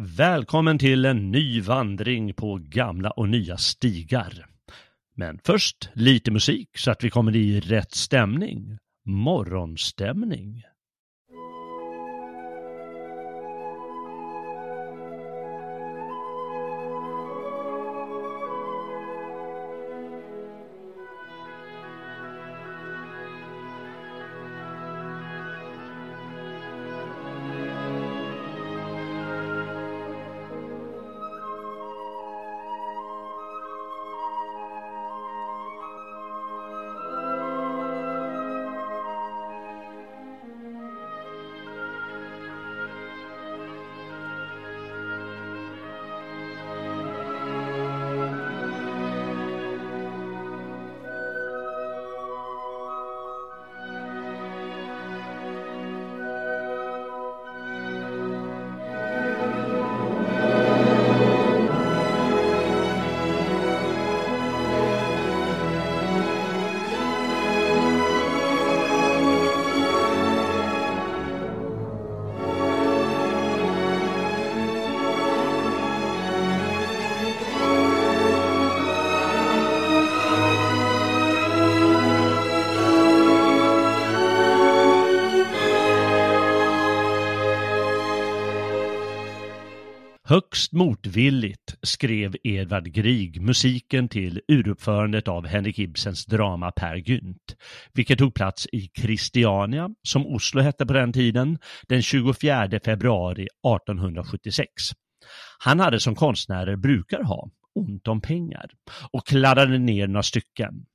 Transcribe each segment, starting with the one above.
Välkommen till en ny vandring på gamla och nya stigar. Men först lite musik så att vi kommer i rätt stämning. Morgonstämning. Högst motvilligt skrev Edvard Grieg musiken till uruppförandet av Henrik Ibsens drama Per Gynt, vilket tog plats i Christiania, som Oslo hette på den tiden, den 24 februari 1876. Han hade som konstnärer brukar ha ont om pengar och kladdade ner några stycken.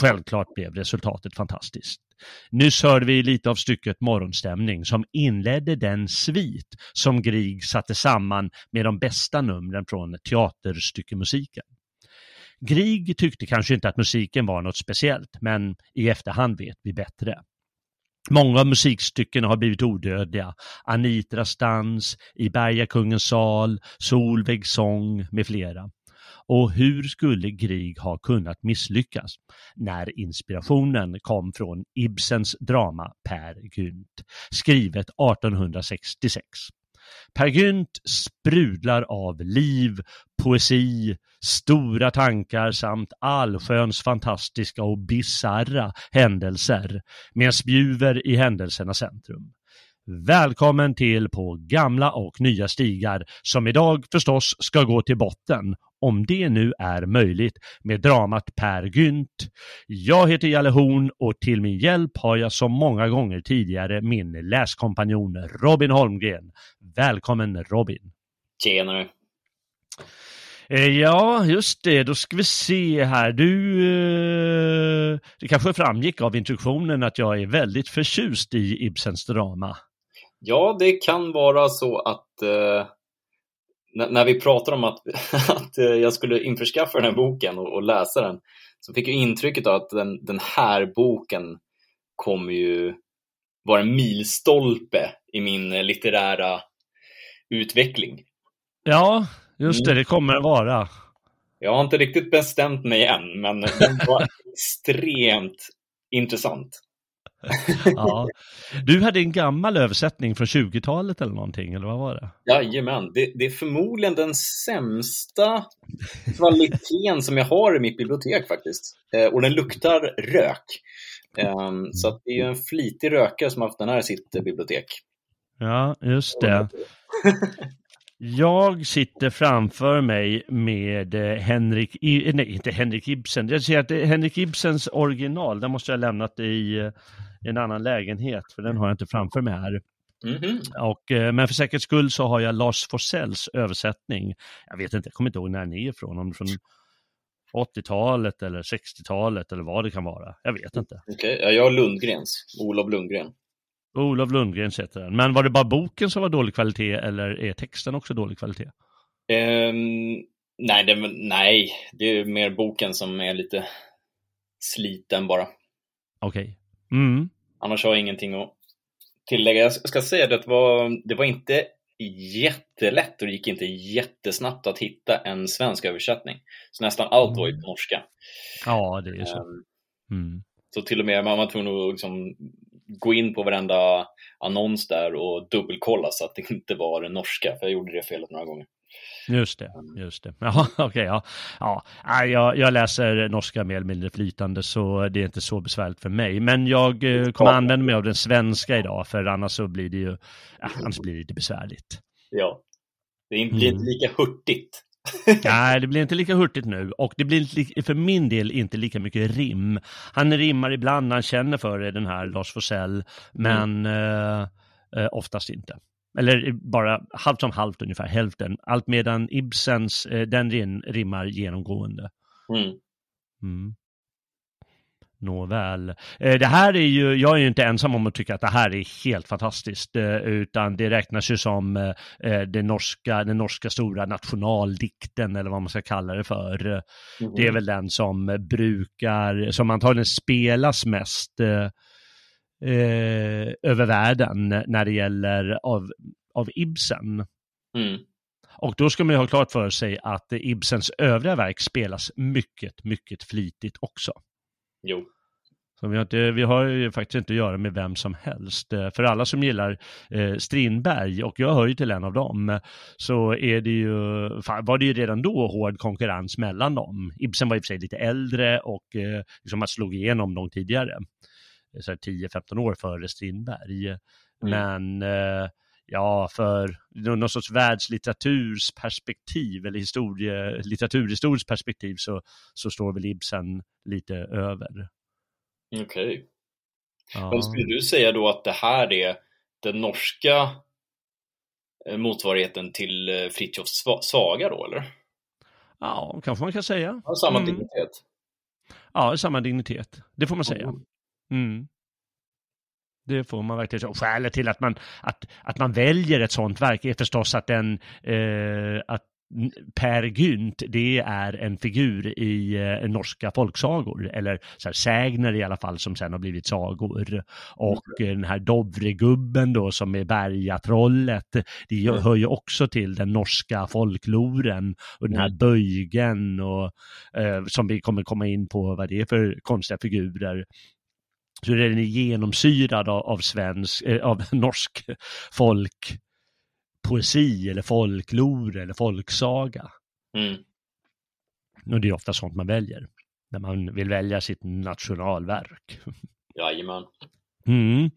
Självklart blev resultatet fantastiskt. Nyss hörde vi lite av stycket Morgonstämning som inledde den svit som Grieg satte samman med de bästa numren från teaterstyckemusiken. Grieg tyckte kanske inte att musiken var något speciellt, men i efterhand vet vi bättre. Många av musikstyckena har blivit odödliga. Anitras dans, I Bergakungens sal, Solvägs sång med flera. Och hur skulle Grieg ha kunnat misslyckas när inspirationen kom från Ibsens drama Per Gynt, skrivet 1866? Per Gynt sprudlar av liv, poesi, stora tankar samt allsköns fantastiska och bizarra händelser med en spjuver i händelsernas centrum. Välkommen till På gamla och nya stigar som idag förstås ska gå till botten, om det nu är möjligt, med dramat Per Gynt. Jag heter Jalle Horn och till min hjälp har jag som många gånger tidigare min läskompanjon Robin Holmgren. Välkommen Robin! Tjenare. Eh, Ja, just det. Då ska vi se här. Du, eh, det kanske framgick av introduktionen att jag är väldigt förtjust i Ibsens drama. Ja, det kan vara så att eh, när, vi pratar om att, att eh, jag skulle införskaffa den här boken och, och läsa den så fick jag intrycket av att den, den här boken kommer ju vara en milstolpe i min eh, litterära utveckling. Ja, just det, Mm. det kommer det vara. Jag har inte riktigt bestämt mig än, men den var extremt intressant. Ja. Du hade en gammal översättning från 20-talet eller någonting, eller vad var det? Jajamän, det, det är förmodligen den sämsta kvaliteten som jag har i mitt bibliotek faktiskt. Eh, och den luktar rök. Ehm, så det är ju en flitig rökare som har haft den här i sitt bibliotek. Ja, just det. Jag sitter framför mig med eh, Henrik, nej inte Henrik Ibsen, jag ser att Henrik Ibsens original, den måste jag ha lämnat i eh, en annan lägenhet, för den har jag inte framför mig här. Mhm. Och, eh, men för säkerhets skull så har jag Lars Forsells översättning. Jag vet inte, jag kommer inte ihåg när den är ifrån, om från 80-talet eller 60-talet eller vad det kan vara. Jag vet inte. Okej, ja, jag har Lundgrens, Olof Lundgren. Olof Lundgren heter den. Men var det bara boken som var dålig kvalitet eller är texten också dålig kvalitet? Um, nej, det, nej, det är mer boken som är lite sliten bara. Okej. Okay. Mm. Annars har jag ingenting att tillägga. Jag ska säga att det var, det var inte jättelätt och det gick inte jättesnabbt att hitta en svensk översättning. Så nästan allt var ju på norska. Ja, det är så. Um, mm. Så till och med man var tvungen att liksom gå in på varenda annons där och dubbelkolla så att det inte var den norska, för jag gjorde det felet några gånger. Just det, mm. just det. Jaha, okej, okay, ja. ja. Jag, jag läser norska mer eller mindre flytande så det är inte så besvärligt för mig. Men jag eh, kommer ja. använda mig av den svenska idag för annars så blir det ju, ja, annars blir det lite besvärligt. Ja, det blir inte mm. lika hurtigt. Nej, det blir inte lika hurtigt nu och det blir för min del inte lika mycket rim. Han rimmar ibland när han känner för det, den här Lars Forssell, men mm. eh, oftast inte. Eller bara halvt som halvt ungefär, hälften. Allt medan Ibsens, eh, den rimmar genomgående. Mm. Mm. Nåväl. Eh, det här är ju, jag är ju inte ensam om att tycka att det här är helt fantastiskt, eh, utan det räknas ju som den norska, den norska stora nationaldikten eller vad man ska kalla det för. Mm. Det är väl den som brukar, som antagligen spelas mest över världen när det gäller av, av Ibsen. Mm. Och då ska man ju ha klart för sig att Ibsens övriga verk spelas mycket, mycket flitigt också. Jo. Så vi har, inte, vi har ju faktiskt inte att göra med vem som helst. Eh, för alla som gillar eh, Strindberg, och jag hör ju till en av dem, så är det ju, var det ju redan då hård konkurrens mellan dem. Ibsen var i och för sig lite äldre och eh, liksom man slog igenom långt tidigare. 10-15 år före Strindberg. Mm. Men eh, ja, för någon sorts världslitteraturperspektiv perspektiv eller historie, litteraturhistoriskt perspektiv så, så står väl Ibsen lite över. Okej. Okay. Ja. Men skulle du säga då att det här är den norska eh, motsvarigheten till eh, Fritjofs saga då, eller? Ja, kanske man kan säga. Ja, samma mm. dignitet? Ja, samma dignitet. Det får man säga. Mm. Mm. Det får man verkligen säga. Skälet till att man, att, att man väljer ett sånt verk är förstås att, den, eh, att Per Gynt, det är en figur i eh, norska folksagor, eller så här, sägner i alla fall, som sen har blivit sagor. Och mm. den här Dovregubben då, som är bergatrollet, det mm. hör ju också till den norska folkloren. Och den här mm. böjgen, och, eh, som vi kommer komma in på vad det är för konstiga figurer. Så den är genomsyrad av, av svensk, eh, av norsk folk poesi eller folklore eller folksaga. Mm. Och det är ofta sånt man väljer när man vill välja sitt nationalverk. Jajamän. Mm.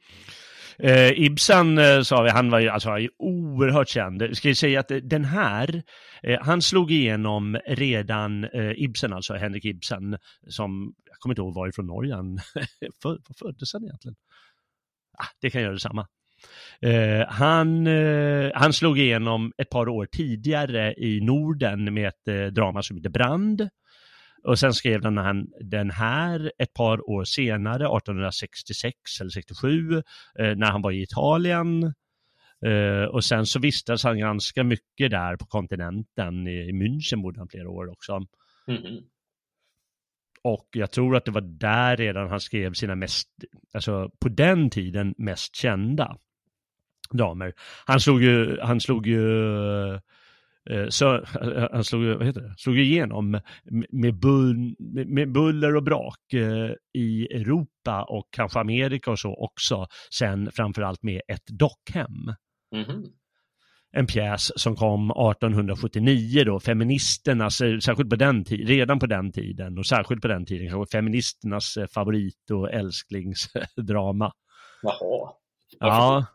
Eh, Ibsen eh, sa vi, han var ju alltså, oerhört känd. Ska jag säga att den här, eh, han slog igenom redan, eh, Ibsen alltså, Henrik Ibsen, som, jag kommer inte ihåg varifrån Norge han föddes han egentligen? Ah, det kan göra detsamma. Eh, han, eh, han slog igenom ett par år tidigare i Norden med ett eh, drama som heter Brand. Och sen skrev han den här ett par år senare, 1866 eller 67, eh, när han var i Italien. Eh, och sen så vistades han ganska mycket där på kontinenten, i, i München bodde han flera år också. Mm. Och jag tror att det var där redan han skrev sina mest, alltså på den tiden mest kända damer. Han slog ju, han slog ju eh, så, eh, han slog, vad heter det? slog igenom med, bull, med buller och brak eh, i Europa och kanske Amerika och så också. Sen framförallt med ett dockhem. Mm -hmm. En pjäs som kom 1879 då, feministernas, eh, särskilt på den tiden, redan på den tiden och särskilt på den tiden kanske feministernas favorit och älsklingsdrama. Jaha. Ja,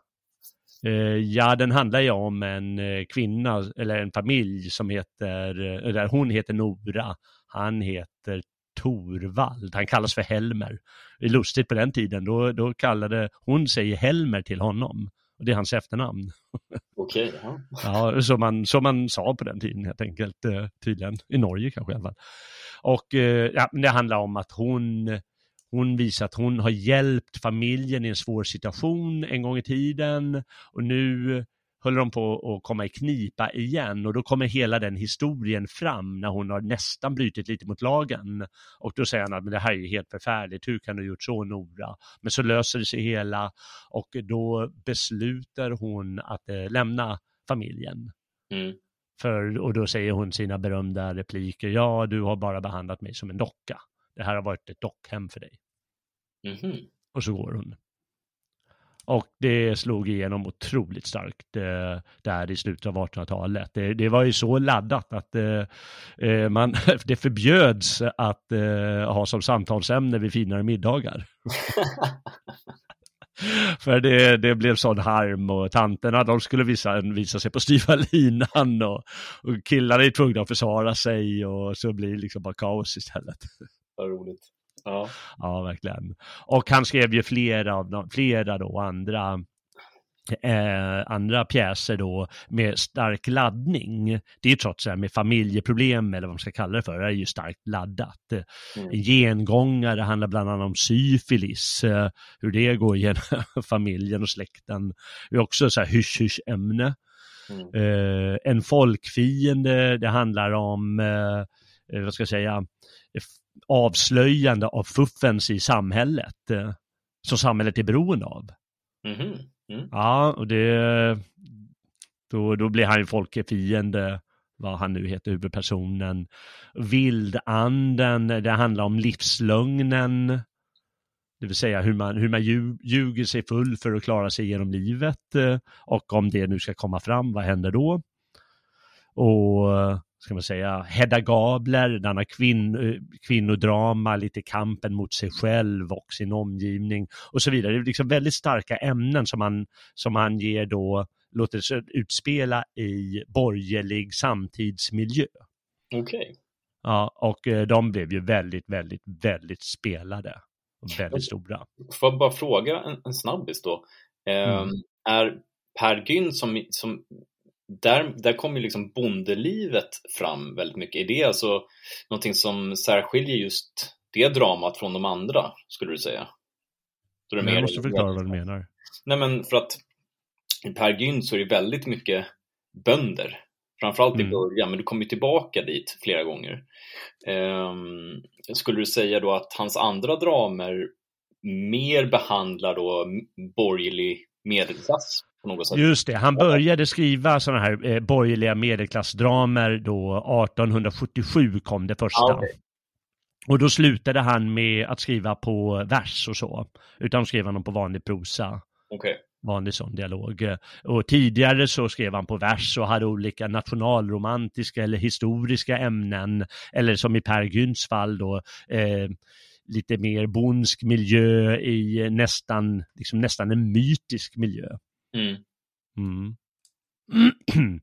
Eh, ja, den handlar ju om en eh, kvinna eller en familj som heter, eh, där hon heter Nora, han heter Torvald, han kallas för Helmer. Det är lustigt på den tiden, då, då kallade hon sig Helmer till honom. Och det är hans efternamn. Okej. Okay, ja. ja, som man, som man sa på den tiden helt enkelt, tydligen. I Norge kanske i alla fall. Och ja, det handlar om att hon hon visar att hon har hjälpt familjen i en svår situation en gång i tiden och nu håller de på att komma i knipa igen och då kommer hela den historien fram när hon har nästan brutit lite mot lagen. Och då säger han att men det här är helt förfärligt, hur kan du gjort så Nora? Men så löser det sig hela och då beslutar hon att eh, lämna familjen. Mm. För, och då säger hon sina berömda repliker, ja du har bara behandlat mig som en docka. Det här har varit ett dockhem för dig. Mhm. Och så går hon. Och det slog igenom otroligt starkt eh, där i slutet av 1800-talet. Det, det, var ju så laddat att eh, eh man, det förbjöds att eh, ha som samtalsämne vid finare middagar. För det, det blev sån harm och tanterna de skulle visa, visa sig på styva linan och, och killarna är tvungna att försvara sig och så blir det liksom bara kaos istället. Vad roligt. Ja. ja, verkligen. Och han skrev ju flera av dem, flera då andra Eh, andra pjäser då med stark laddning. Det är ju trots allt med familjeproblem eller vad man ska kalla det för, det är ju starkt laddat. Mm. En gengångare handlar bland annat om syfilis, eh, hur det går genom familjen och släkten. Det är också så här hysch ämne. Mm. Eh, en folkfiende, det handlar om, eh, vad ska jag säga, avslöjande av fuffens i samhället, eh, som samhället är beroende av. Mm mm. Ja, och det, då, då blir han ju folkefiende, vad han nu heter, huvudpersonen. Vildanden, det handlar om livslögnen, det vill säga hur man, hur man ljuger sig full för att klara sig genom livet eh, och om det nu ska komma fram, vad händer då? Och ska man säga, Hedda Gabler, denna kvinn, eh, kvinnodrama, lite kampen mot sig själv och sin omgivning och så vidare. Det är liksom väldigt starka ämnen som man, som man ger då, låter sig utspela i borgerlig samtidsmiljö. Okej. Okay. Ja, och eh, de blev ju väldigt, väldigt, väldigt spelade och väldigt stora. Får jag bara fråga en, en snabbis då? Eh, mm. Är Per Gyn som, som där, där kommer liksom bondelivet fram väldigt mycket. Är det alltså någonting som särskiljer just det dramat från de andra, skulle du säga? Det jag måste förklara vad du menar. Nej, men för att i Per Gynt så är det väldigt mycket bönder. Framförallt mm. i början, men du kommer tillbaka dit flera gånger. Um, skulle du säga då att hans andra dramer mer behandlar då borgerlig medelklass på något sätt. Just det, han började skriva sådana här eh, borgerliga medelklassdramer då 1877 kom det första. Ah, okay. Och då slutade han med att skriva på vers och så, utan skrev han på vanlig prosa. Okay. Vanlig sån dialog. Och tidigare så skrev han på vers och hade olika nationalromantiska eller historiska ämnen, eller som i Per Gynts fall då, eh, lite mer bondsk miljö i nästan, liksom nästan en mytisk miljö. Mm. Mm.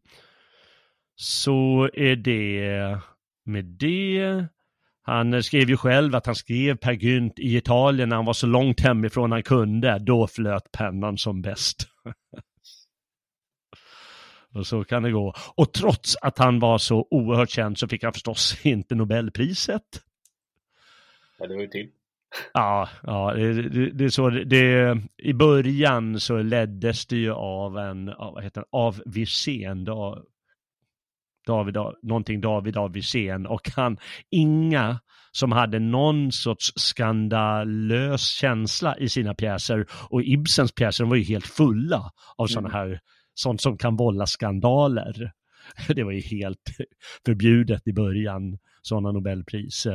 Så är det med det. Han skrev ju själv att han skrev Per Gynt i Italien när han var så långt hemifrån han kunde. Då flöt pennan som bäst. Och så kan det gå. Och trots att han var så oerhört känd så fick han förstås inte Nobelpriset. Ja, det var ju till. Ja, ja det, det, är så. Det, I början så leddes det ju av en, vad heter det, av Wirsén, David, någonting David av Wirsén och han, inga som hade någon sorts skandalös känsla i sina pjäser och Ibsens pjäser var ju helt fulla av mm. sådana här, sånt som kan vålla skandaler. Det var ju helt förbjudet i början, sådana Nobelpris.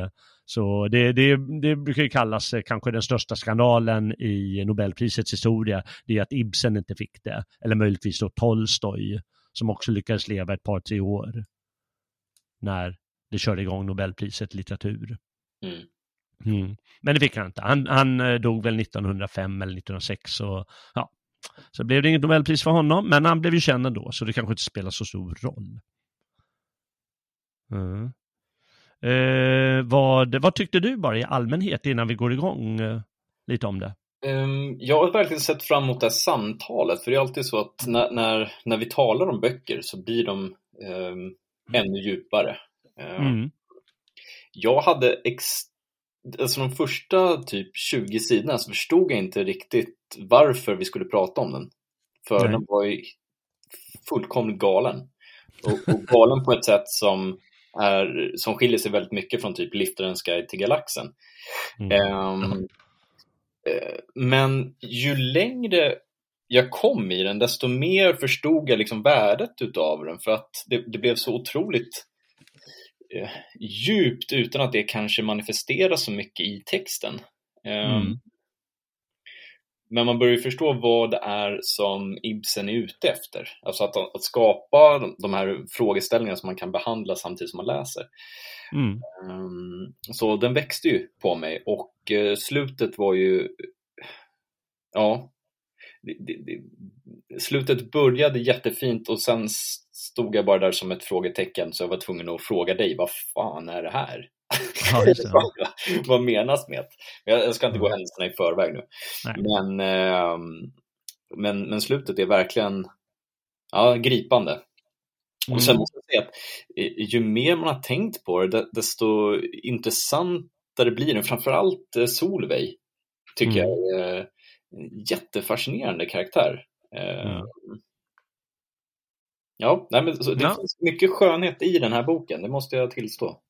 Så det, det, det brukar kallas eh, kanske den största skandalen i Nobelprisets historia, det är att Ibsen inte fick det, eller möjligtvis då Tolstoj, som också lyckades leva ett par, tre år när det körde igång Nobelpriset i litteratur. Mm. Mm. Men det fick han inte. Han, han eh, dog väl 1905 eller 1906 och ja, så blev det inget Nobelpris för honom, men han blev ju känd ändå, så det kanske inte spelar så stor roll. Mm. Eh, vad, vad tyckte du bara i allmänhet innan vi går igång eh, lite om det? Um, jag har verkligen sett fram emot det här samtalet, för det är alltid så att när, när, när vi talar om böcker så blir de um, ännu djupare. Uh, mm. Jag hade ex alltså de första typ 20 sidorna så förstod jag inte riktigt varför vi skulle prata om den. För Nej. den var ju fullkomligt galen. Och, och galen på ett sätt som, är, som skiljer sig väldigt mycket från typ Liftarens guide till galaxen. Mm. Eh, men ju längre jag kom i den, desto mer förstod jag liksom värdet utav den. För att det, det blev så otroligt eh, djupt utan att det kanske manifesteras så mycket i texten. Ehm, Mm. Men man börjar ju förstå vad det är som Ibsen är ute efter. Alltså att, att skapa de- här frågeställningarna som man kan behandla samtidigt som man läser. Mm. Ehm, Så den växte ju på mig och eh, slutet var ju, ja, det, det, det, slutet började jättefint och sen stod jag bara där som ett frågetecken så jag var tvungen att fråga dig, vad fan är det här? Ja, det. vad, vad menas med det? Jag, jag ska inte gå händelserna i förväg nu. Nej. Men, ehm, men, men slutet är verkligen ja, gripande. Och sen Mm. måste jag säga att eh, ju mer man har tänkt på det, de- desto intressantare blir den. Framförallt eh, Solveig tycker Mm. jag är jättefascinerande karaktär. Mm. Ja, nej, men det Ja. finns mycket skönhet i den här boken, det måste jag tillstå.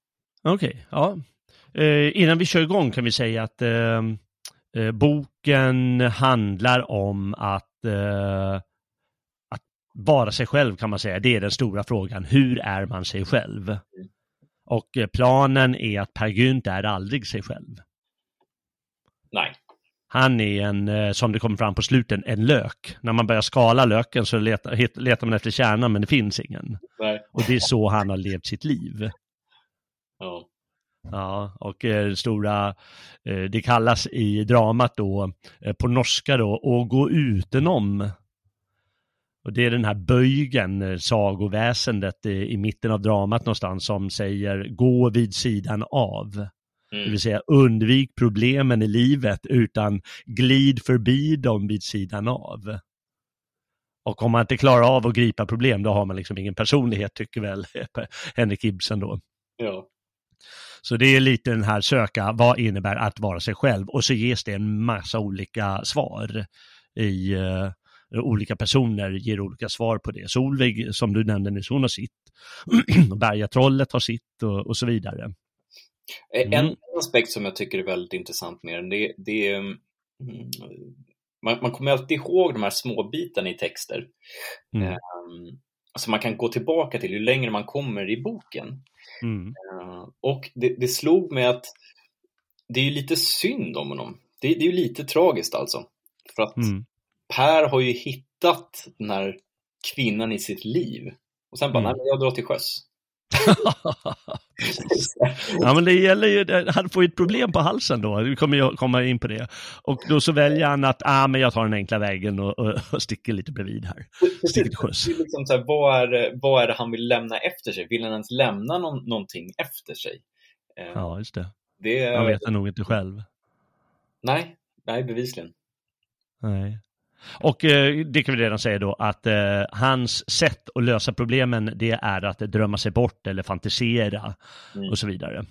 Okej, ja. Eh, innan vi kör igång kan vi säga att eh, eh, boken handlar om att, eh, att vara sig själv kan man säga. Det är den stora frågan. Hur är man sig själv? Och eh, planen är att Per Gynt är aldrig sig själv. Nej, Han är en, eh, som det kommer fram på slutet, en lök. När man börjar skala löken så letar, letar man efter kärnan men det finns ingen. nej. Och det är så han har levt sitt liv. Ja. Ja, och eh, stora, eh, det kallas i dramat då, eh, på norska då, att gå utenom. Och det är den här böjgen, eh, sagoväsendet i, i mitten av dramat någonstans som säger gå vid sidan av. Det Mm. vill säga undvik problemen i livet utan glid förbi dem vid sidan av. Och om man inte klarar av att gripa problem då har man liksom ingen personlighet tycker väl Henrik Ibsen då. ja. Så det är lite den här söka, vad innebär att vara sig själv? Och så ges det en massa olika svar i uh, olika personer ger olika svar på det. Solveig, som du nämnde nyss, hon har sitt. Bergatrollet har sitt och, och så vidare. Eh, En Mm. aspekt som jag tycker är väldigt intressant med den, det, det är mm, man, man kommer alltid ihåg de här små bitarna i texter. Mm. Eh, som man kan gå tillbaka till ju längre man kommer i boken. Mm. Eh, och det, det slog mig att det är ju lite synd om honom. Det, det är ju lite tragiskt alltså. För att Mm. Per har ju hittat den här kvinnan i sitt liv. Och sen bara, Mm. nej men jag drar till sjöss. ja men det gäller ju, han får ju ett problem på halsen då, vi kommer ju komma in på det. Och då så väljer han att, ah men jag tar den enkla vägen och, och, och sticker lite bredvid här. Sticker till sjöss. Liksom så här, vad, är, vad är det han vill lämna efter sig? Vill han ens lämna någon, någonting efter sig? Eh, Ja, just det. det, Han vet det nog inte själv. Nej, nej bevisligen. Nej. Och eh, det kan vi redan säga då att eh, hans sätt att lösa problemen det är att drömma sig bort eller fantisera Mm. och så vidare.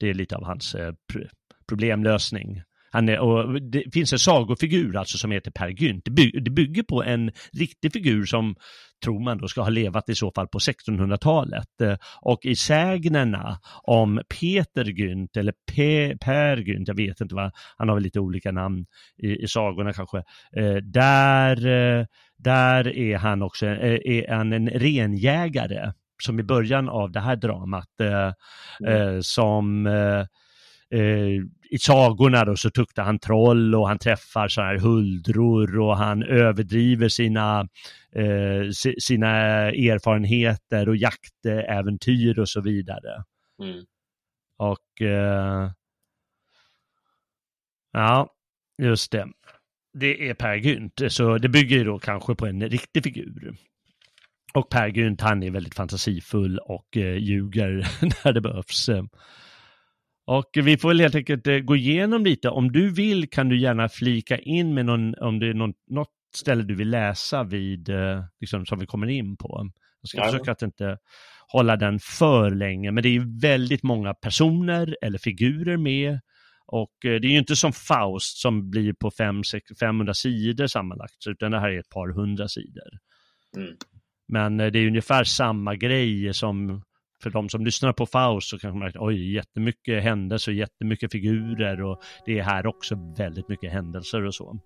Det är lite av hans eh, pr- problemlösning. Han är, och det finns en sagofigur alltså som heter Per Gynt. Det, by, det bygger på en riktig figur som tror man då ska ha levat i så fall på 1600-talet. Eh, Och i sägnerna om Peter Gynt eller Pe, Per Gynt, jag vet inte vad, han har väl lite olika namn i, i sagorna kanske. Eh, där, eh, där är han också är han en renjägare som i början av det här dramat eh, som i sagorna då så tuktar han troll och han träffar så här huldror och han överdriver sina, eh, si- sina erfarenheter och jaktäventyr och så vidare. Mm. Och eh, ja, just det. Det är Per Gynt, så det bygger ju då kanske på en riktig figur. Och Per Gynt, han är väldigt fantasifull och eh, ljuger när det behövs. Och vi får väl helt enkelt eh, gå igenom lite. Om du vill kan du gärna flika in med någon, om det är någon, något ställe du vill läsa vid, eh, liksom, som vi kommer in på. Jag ska Ja. försöka att inte hålla den för länge, men det är väldigt många personer eller figurer med Och eh, det är ju inte som Faust som blir på 500 sidor sammanlagt, utan det här är ett par hundra sidor. Mm. Men det är ungefär samma grej som för de som lyssnar på Faust så kanske man märker oj, jättemycket händelser, jättemycket figurer och det är här också väldigt mycket händelser och så.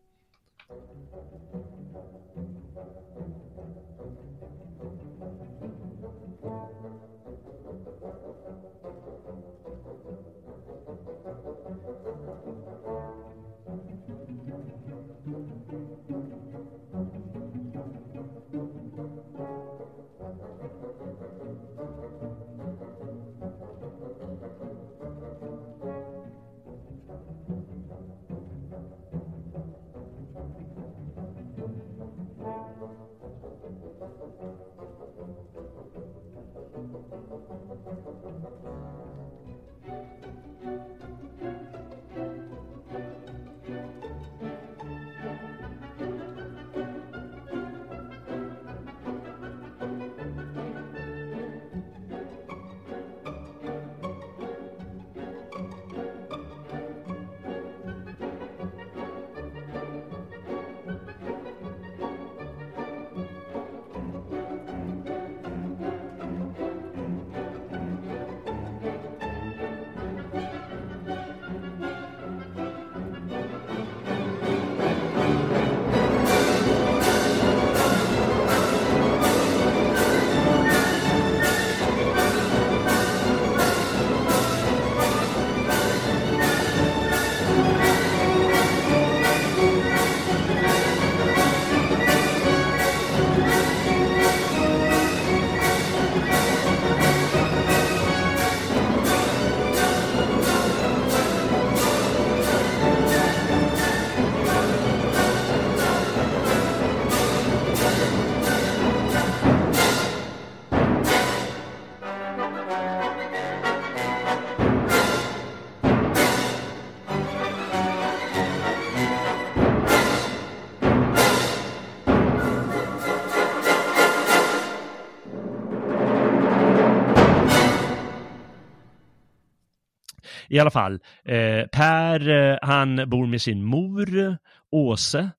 I alla fall, eh, Per eh, han bor med sin mor Åse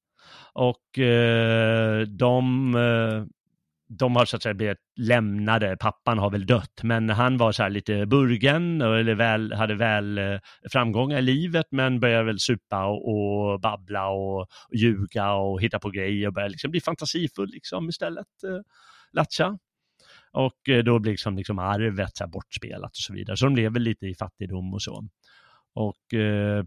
och eh, de, eh, de har så att säga blivit lämnade. Pappan har väl dött, men han var så här lite burgen eller väl, hade väl eh, framgångar i livet, men började väl supa och, och babbla och, och ljuga och hitta på grejer och började liksom bli fantasifull liksom istället. Eh, Latcha. Och eh, då blir liksom, liksom arvet så bortspelat och så vidare. Så de lever lite i fattigdom och så. Och eh,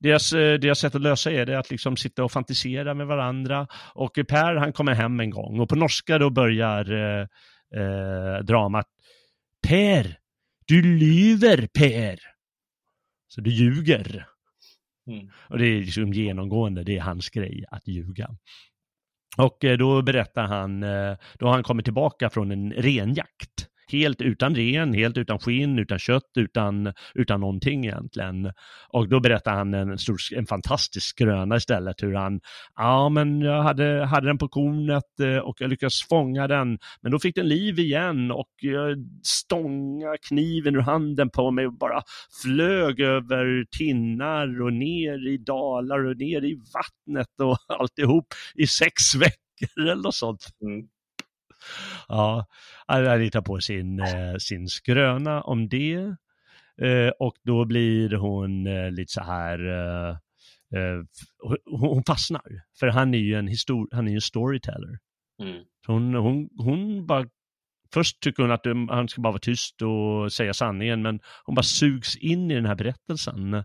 deras, eh, deras sätt att lösa är det att liksom sitta och fantisera med varandra. Och Per han kommer hem en gång och på norska då börjar eh, eh, dramat Per, du lyver Per. Så du ljuger. Mm. Och det är liksom genomgående, det är hans grej att ljuga. Och eh, då berättar han, eh, då har han kommit tillbaka från en renjakt helt utan ren, helt utan skinn, utan kött, utan, utan någonting egentligen. Och då berättar han en, stor, en fantastisk skröna istället, hur han, ja men jag hade, hade den på kornet eh, och jag lyckades fånga den, men då fick den liv igen och jag stångade kniven ur handen på mig och bara flög över tinnar och ner i dalar och ner i vattnet och alltihop i sex veckor eller något sånt. Mm. Ja, han hittar på sin, eh, sin skröna om det. Eh, och då blir hon eh, lite så här, hon fastnar. För han är ju en, histor han är en storyteller. Mm. Hon, hon, hon bara Först tycker hon att han ska bara vara tyst och säga sanningen, men hon bara sugs in i den här berättelsen.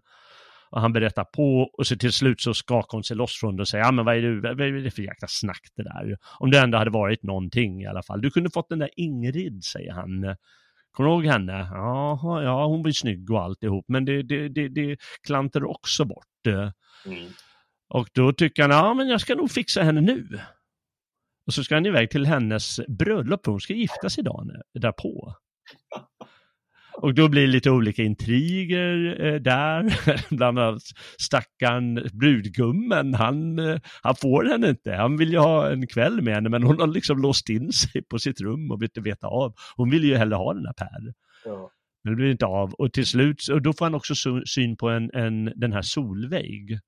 Och han berättar på och så till slut så skakar hon sig loss från det och säger, ja men vad är, du, vad är det för jäkla snack det där? Om det ändå hade varit någonting i alla fall. Du kunde fått den där Ingrid, säger han. Kommer du ihåg henne? Jaha, ja, hon var snygg och alltihop, men det, det, det, det klantar också bort. Mm. Och då tycker han, ja men jag ska nog fixa henne nu. Och så ska han iväg till hennes bröllop, för hon ska gifta sig dagen därpå. Och då blir det lite olika intriger eh, där, bland annat stackaren brudgummen, han, eh, han får henne inte. Han vill ju ha en kväll med henne, men hon har liksom låst in sig på sitt rum och vill inte veta av. Hon vill ju hellre ha den här Per. Ja. Men det blir inte av. Och till slut, och då får han också syn på en, en, den här Solveig.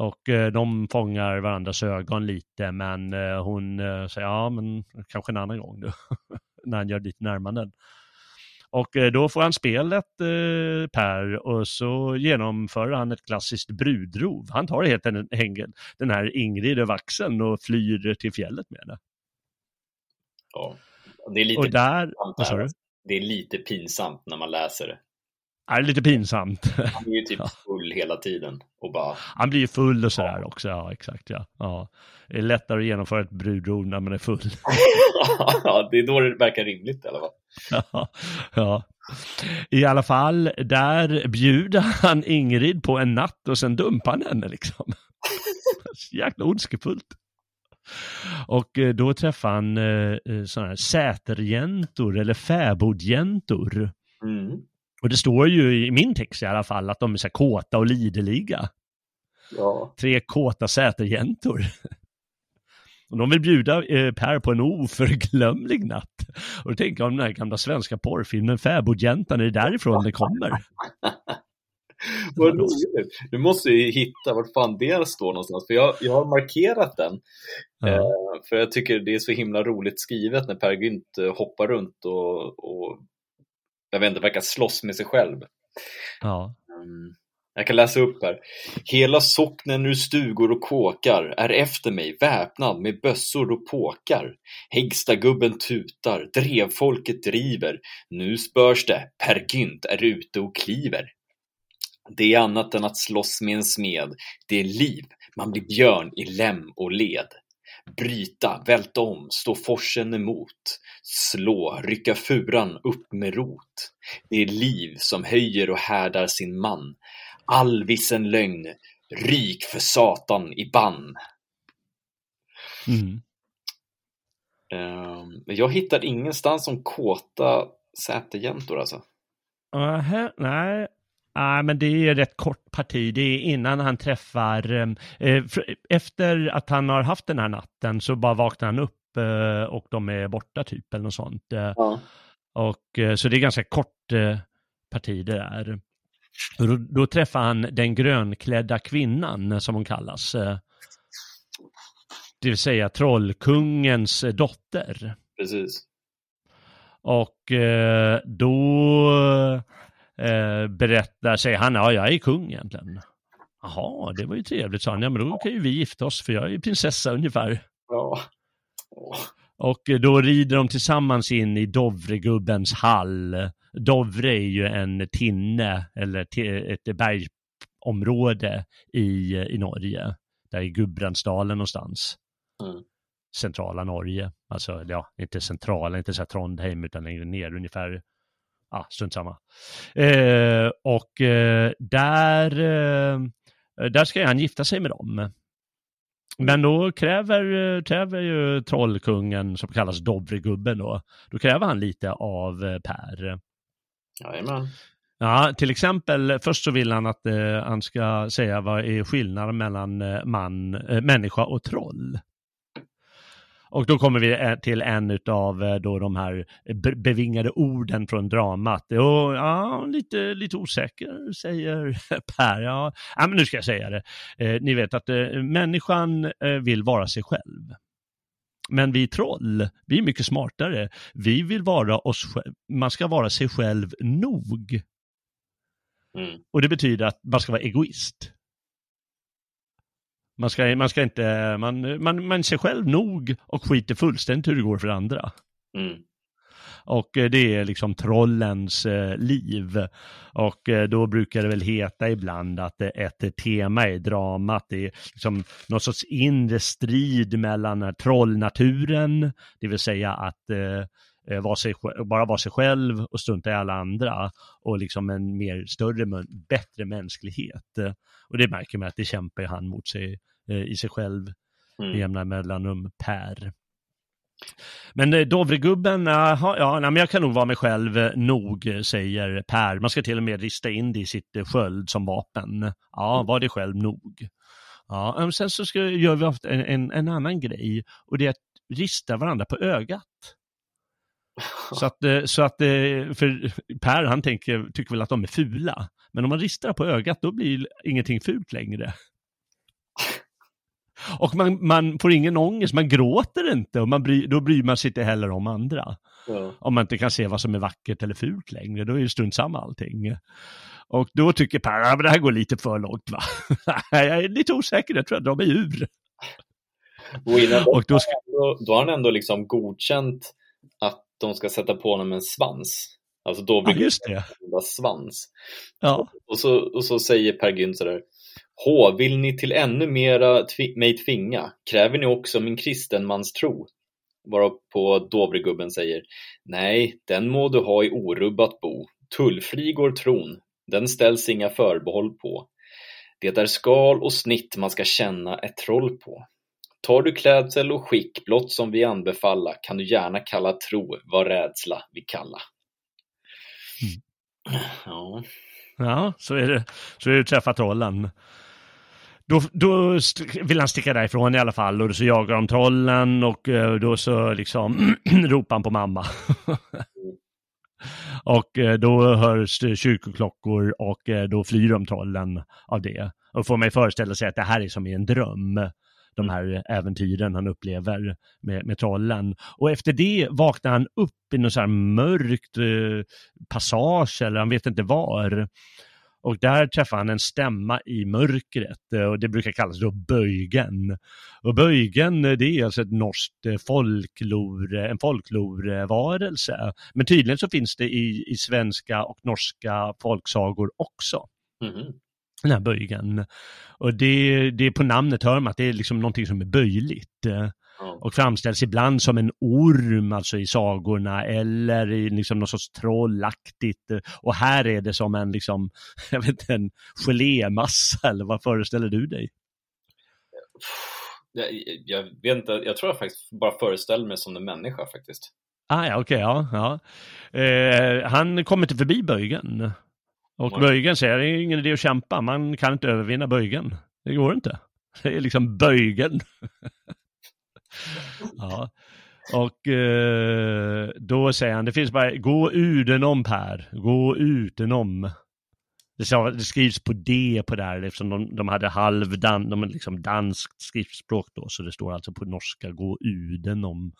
Och eh, de fångar varandras ögon lite, men eh, hon eh, säger ja, men kanske en annan gång då. när han gör lite närmanden. Och eh, då får han spelet, eh, Per, och så genomför han ett klassiskt brudrov. Han tar helt enkelt den här Ingrid över axeln och flyr till fjället med det. Ja, det är lite, och där, sa du? Det är lite pinsamt när man läser det. Ja, lite pinsamt. Han är ju typ full hela tiden. Och bara... Han blir ju full och sådär ja. också, ja exakt ja. ja. Det är lättare att genomföra ett brudrov när man är full. ja, det är då det verkar rimligt i alla fall. Ja, ja. I alla fall, där bjuder han Ingrid på en natt och sen dumpar han henne liksom. Jäkla ondskefullt. Och eh, då träffar han eh, eh, sådana här säterjäntor eller fäbodjäntor. Mm. Och det står ju i min text i alla fall att de är så kåta och liderliga. Ja. Tre kåta säterjäntor. Och de vill bjuda eh, Per på en oförglömlig natt. Och då tänker jag om den här gamla svenska porrfilmen Fäbodjäntan, är det därifrån det kommer? Vad roligt. Du måste ju hitta vart fan det står någonstans, för jag, jag har markerat den. Ja. Eh, för jag tycker det är så himla roligt skrivet när Per Gynt eh, hoppar runt och, och jag vet inte, verkar slåss med sig själv. Ja. Um, jag kan läsa upp här. Hela socknen ur stugor och kåkar är efter mig väpnad med bössor och påkar. Häggstagubben tutar, drevfolket driver. Nu spörs det, Per Gynt är ute och kliver. Det är annat än att slåss med en smed. Det är liv, man blir björn i lem och led. Bryta, välta om, stå forsen emot. Slå, rycka furan upp med rot. Det är liv som höjer och härdar sin man. Allvissen lögn, ryk för satan i bann. Mm. Um, jag hittar ingenstans om kåta sätejäntor alltså. Uh, nej, Ah, men det är rätt kort parti. Det är innan han träffar, eh, efter att han har haft den här natten så bara vaknar han upp eh, och de är borta typ eller något sånt. Ja. Och, eh, så det är ganska kort eh, parti det där. Då, då, träffar han den grönklädda kvinnan som hon kallas. Eh, det vill säga trollkungens dotter. Precis. Och då eh, berättar, säger han, ja jag är kung egentligen. Jaha, det var ju trevligt, sa han. Ja, men då kan ju vi gifta oss, för jag är ju prinsessa ungefär. Ja. Oh. Och då rider de tillsammans in i Dovregubbens hall. Dovre är ju en tinne, eller ett bergområde i, i Norge. Där i Gudbrandsdalen någonstans. Mm. Centrala Norge. Alltså, ja, inte centrala, inte så här Trondheim, utan längre ner, ungefär ah, strunt samma. Eh, och eh, där, eh, där ska han gifta sig med dem. Men då kräver, kräver ju trollkungen, som kallas Dovregubben då, då kräver han lite av eh, Per. Jajamän. Ja, till exempel, först så vill han att eh, han ska säga vad är skillnaden mellan eh, man, eh, människa och troll. Och då kommer vi eh, till en av eh, då de här bevingade orden från dramat. Och, ja, lite, lite osäker, säger Per. Ja, men nu ska jag säga det. Eh, ni vet att eh, människan eh, vill vara sig själv. Men vi troll, vi är mycket smartare. Vi vill vara oss själv. Man ska vara sig själv nog. Mm. Och det betyder att man ska vara egoist. Man ska, man ska inte, man, man, man ser själv nog och skiter fullständigt hur det går för andra. Mm. Och eh, det är liksom trollens eh, liv. Och eh, då brukar det väl heta ibland att ett tema i dramat är liksom någon sorts inre strid mellan trollnaturen, det vill säga att eh, vara sig, bara vara sig själv och strunta i alla andra och liksom en mer större, bättre mänsklighet. Och det märker man att det kämpar han mot sig eh, i sig själv mm. i jämna mellanrum per. Men eh, Dovregubben, aha, ja, nej, men jag kan nog vara mig själv eh, nog, säger Per. Man ska till och med rista in det i sitt sköld som vapen. Ja, mm. var det själv nog. Ja, sen så ska, gör vi ofta en, en, en, annan grej och det är att rista varandra på ögat. Så att, eh, så att eh, för Per han tänker, tycker väl att de är fula. Men om man ristar på ögat då blir ingenting fult längre. Och man, man får ingen ångest, man gråter inte och man bry, då bryr man sig inte heller om andra. Ja. Om man inte kan se vad som är vackert eller fult längre, då är det strunt samma allting. Och då tycker Per att det här går lite för långt va. jag är lite osäker, jag tror jag drar mig ur. Och, då, ska... då, har han ändå liksom godkänt de ska sätta på honom en svans. Alltså då blir ja, just det. svans. Ja. Och, så, och så säger Per Gynt sådär H, vill ni till ännu mera tvi mig tvinga? Kräver ni också min kristenmans tro? Varpå Dovregubben säger Nej, den må du ha i orubbat bo. Tullfri går tron, den ställs inga förbehåll på. Det är skal och snitt man ska känna ett troll på. Tar du klädsel och skick blott som vi anbefalla kan du gärna kalla tro vad rädsla vi kalla. Mm. Ja. ja, så är det. Så är det träffa trollen. Då, då vill han sticka därifrån i alla fall och så jagar de trollen och eh, då så liksom ropar han på mamma. och eh, då hörs det kyrkoklockor och eh, då flyr de trollen av det. Och får mig föreställa sig att det här är som i en dröm de här äventyren han upplever med, med trollen. Och efter det vaknar han upp i någon så här mörkt eh, passage eller han vet inte var. Och där träffar han en stämma i mörkret eh, och det brukar kallas då böjgen. Och böjgen eh, det är alltså ett norskt eh, folklor, folklore, en folklorevarelse. Men tydligen så finns det i, i svenska och norska folksagor också. Mm den här böjgen. Och det, det på namnet hör man att det är liksom någonting som är böjligt. Och framställs ibland som en orm, alltså i sagorna, eller i liksom något sorts trollaktigt. Och här är det som en, liksom, jag vet inte, en gelémassa, eller vad föreställer du dig? Jag, jag, vet inte, jag tror jag faktiskt bara föreställer mig som en människa faktiskt. Ah, ja, okej, okay, ja. ja. Eh, han kommer inte förbi böjgen. Och Nej. böjgen säger, det är ingen idé att kämpa, man kan inte övervinna böjgen. Det går inte. Det är liksom böjgen. ja. Och eh, då säger han, det finns bara, gå udenom Per, gå udenom. Det, skrivs på D på där eftersom de, de hade halvdan, de liksom danskt skriftspråk då, så det står alltså på norska, gå udenom.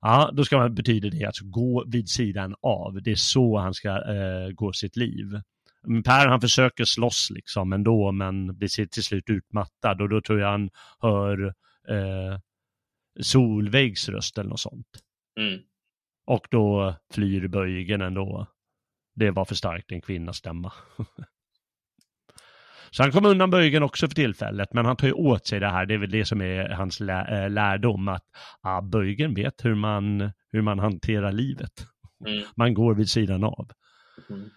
Ja, då ska man, betyder det alltså gå vid sidan av. Det är så han ska eh, gå sitt liv. Per han försöker slåss liksom ändå men blir till slut utmattad och då tror jag han hör eh, Solveigs röst eller något sånt. Mm. Och då flyr böjgen ändå. Det var för starkt en kvinnas stämma. Så han kom undan böjgen också för tillfället, men han tar ju åt sig det här. Det är väl det som är hans lä äh, lärdom, att ah, böjgen vet hur man, hur man hanterar livet. Mm. Man går vid sidan av. Mm.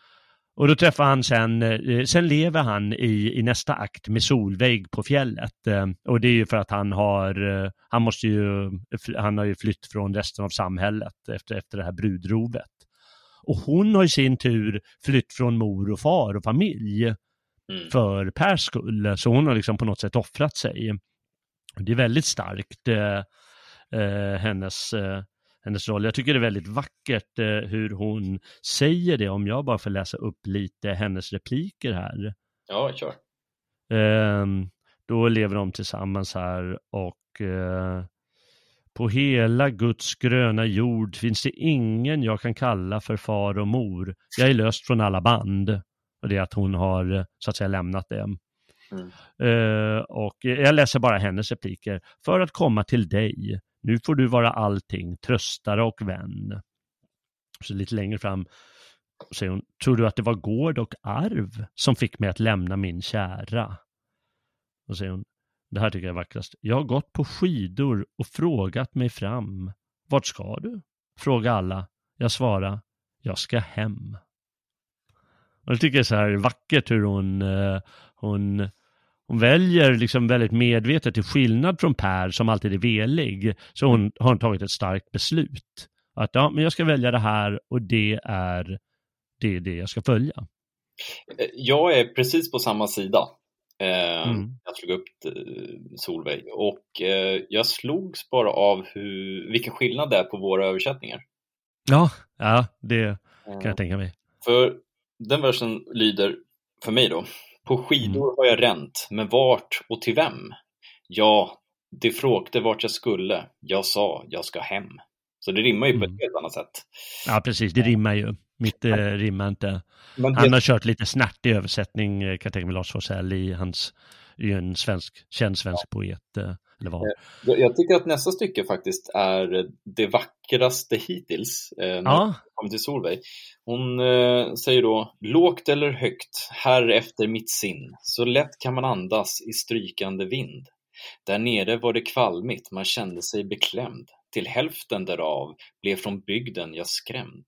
Och då träffar han sen, eh, sen lever han i, i nästa akt med Solveig på fjället. Eh, och det är ju för att han har, eh, han måste ju, han har ju flytt från resten av samhället efter, efter det här brudrovet. Och hon har i sin tur flytt från mor och far och familj mm. för Pers skull. Så hon har liksom på något sätt offrat sig. Det är väldigt starkt, eh, hennes hennes roll. Jag tycker det är väldigt vackert eh, hur hon säger det, om jag bara får läsa upp lite hennes repliker här. Ja, kör. Eh, då lever de tillsammans här och eh, på hela Guds gröna jord finns det ingen jag kan kalla för far och mor. Jag är löst från alla band. Och det är att hon har så att säga lämnat det. Mm. Uh, och jag läser bara hennes repliker. För att komma till dig nu får du vara allting, tröstare och vän. Så lite längre fram säger hon, tror du att det var gård och arv som fick mig att lämna min kära? Och säger hon, det här tycker jag är vackrast. Jag har gått på skidor och frågat mig fram. Vart ska du? Fråga alla. Jag svarar, jag ska hem. Och jag tycker det är så här vackert hur hon, eh, hon hon väljer liksom väldigt medvetet, till skillnad från Per som alltid är velig, så hon har hon tagit ett starkt beslut. Att ja, men jag ska välja det här och det är det, är det jag ska följa. Jag är precis på samma sida. Eh, mm. Jag slog upp eh, Solveig och eh, jag slogs bara av hur, vilken skillnad det är på våra översättningar. Ja, ja, det kan jag tänka mig. För den versen lyder, för mig då, på skidor har jag ränt, men vart och till vem? Ja, det frågade vart jag skulle. Jag sa, jag ska hem. Så det rimmar ju på ett Mm. helt annat sätt. Ja, precis, det rimmar ju. Mitt eh, rimmar inte. Men Han det, har kört lite snärtig översättning, eh, kan jag tänka mig, Lars Forssell i hans, i en svensk, känd svensk poet, eh, eller vad. jag, jag tycker att nästa stycke faktiskt är det vackraste hittills. Eh, när Ja, kommer till Solveig. Hon eh, säger då, lågt eller högt, här efter mitt sinn, så lätt kan man andas i strykande vind. Där nere var det kvalmigt, man kände sig beklämd. Till hälften därav blev från bygden jag skrämd.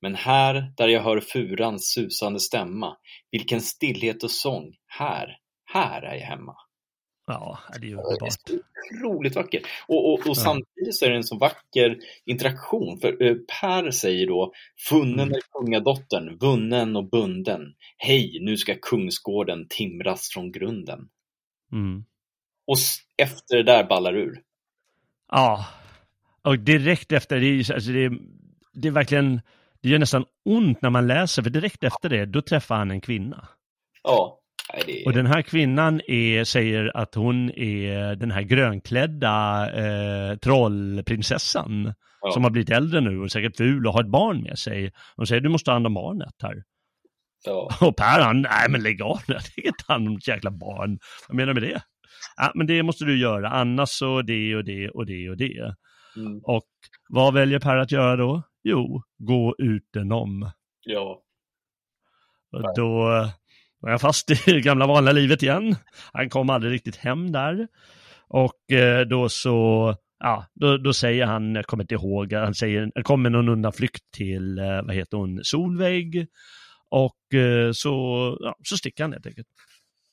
Men här, där jag hör furans susande stämma, vilken stillhet och sång, här, här är jag hemma. Ja, det är ju Det är underbart. otroligt vacker. Och, och, och samtidigt så är det en så vacker interaktion. För eh, Per säger då, funnen Mm. är kungadottern, vunnen och bunden. Hej, nu ska kungsgården timras från grunden. Mm. Och efter det där ballar ur. Ja, och direkt efter, det är, alltså det, är, det är verkligen, det gör nästan ont när man läser, för direkt efter det, då träffar han en kvinna. Ja, det. Och den här kvinnan är, säger att hon är den här grönklädda eh, trollprinsessan ja. som har blivit äldre nu och säkert ful och har ett barn med sig. Hon säger du måste ta hand om barnet här. ja. Och Per han, nej men lägg av nu, jag tänker ta hand om ett jäkla barn. Vad menar du med det? Ja, men det måste du göra, annars så det och det och det och det. Mm, Och vad väljer Per att göra då? Jo, gå utenom. ja. Och då var jag fast i det gamla vanliga livet igen. Han kom aldrig riktigt hem där. Och eh, då så, ja, då, då säger han, jag kommer inte ihåg, han säger, han kommer någon undanflykt till, eh, vad heter hon, Solveig. Och eh, så, ja, så sticker han helt enkelt.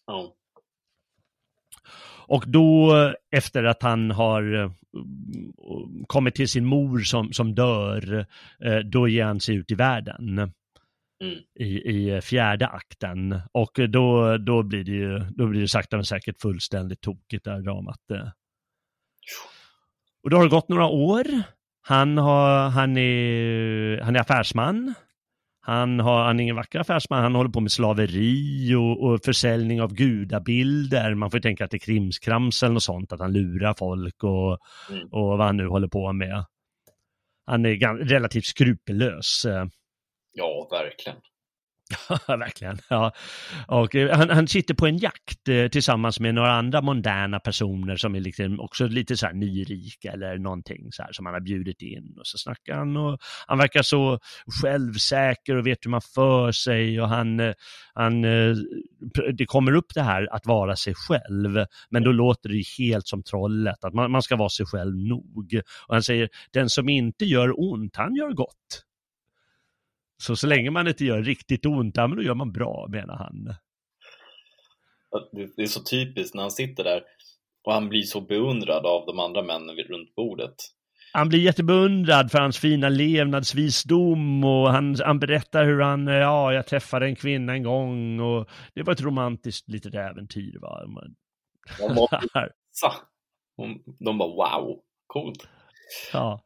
ja. Och då efter att han har kommit till sin mor som, som dör, då ger han sig ut i världen. Mm. I, i fjärde akten. Och då, då blir det ju, då blir det sakta men säkert fullständigt tokigt det här dramat. eh. Och då har det gått några år. Han, har, han, är, han är affärsman. Han, har, han är ingen vacker affärsman, han håller på med slaveri och, och försäljning av gudabilder. Man får tänka att det är krimskrams eller något sånt, att han lurar folk och, Mm. och vad han nu håller på med. Han är relativt skrupellös ja, verkligen. Verkligen. Ja. Och, eh, han, han sitter på en jakt eh, tillsammans med några andra moderna personer som är liksom också lite så här nyrika eller någonting så här som han har bjudit in. Och så snackar han och han verkar så självsäker och vet hur man för sig och han, eh, han eh, det kommer upp det här att vara sig själv, men då låter det helt som trollet, att man, man ska vara sig själv nog. Och han säger, den som inte gör ont, han gör gott. Så så länge man inte gör riktigt ont, ja, men då gör man bra, menar han. Det är så typiskt när han sitter där och han blir så beundrad av de andra männen runt bordet. Han blir jättebeundrad för hans fina levnadsvisdom och han, han berättar hur han, ja, jag träffade en kvinna en gång och det var ett romantiskt litet äventyr. Va? Man- De. Hon- de bara wow, coolt. ja,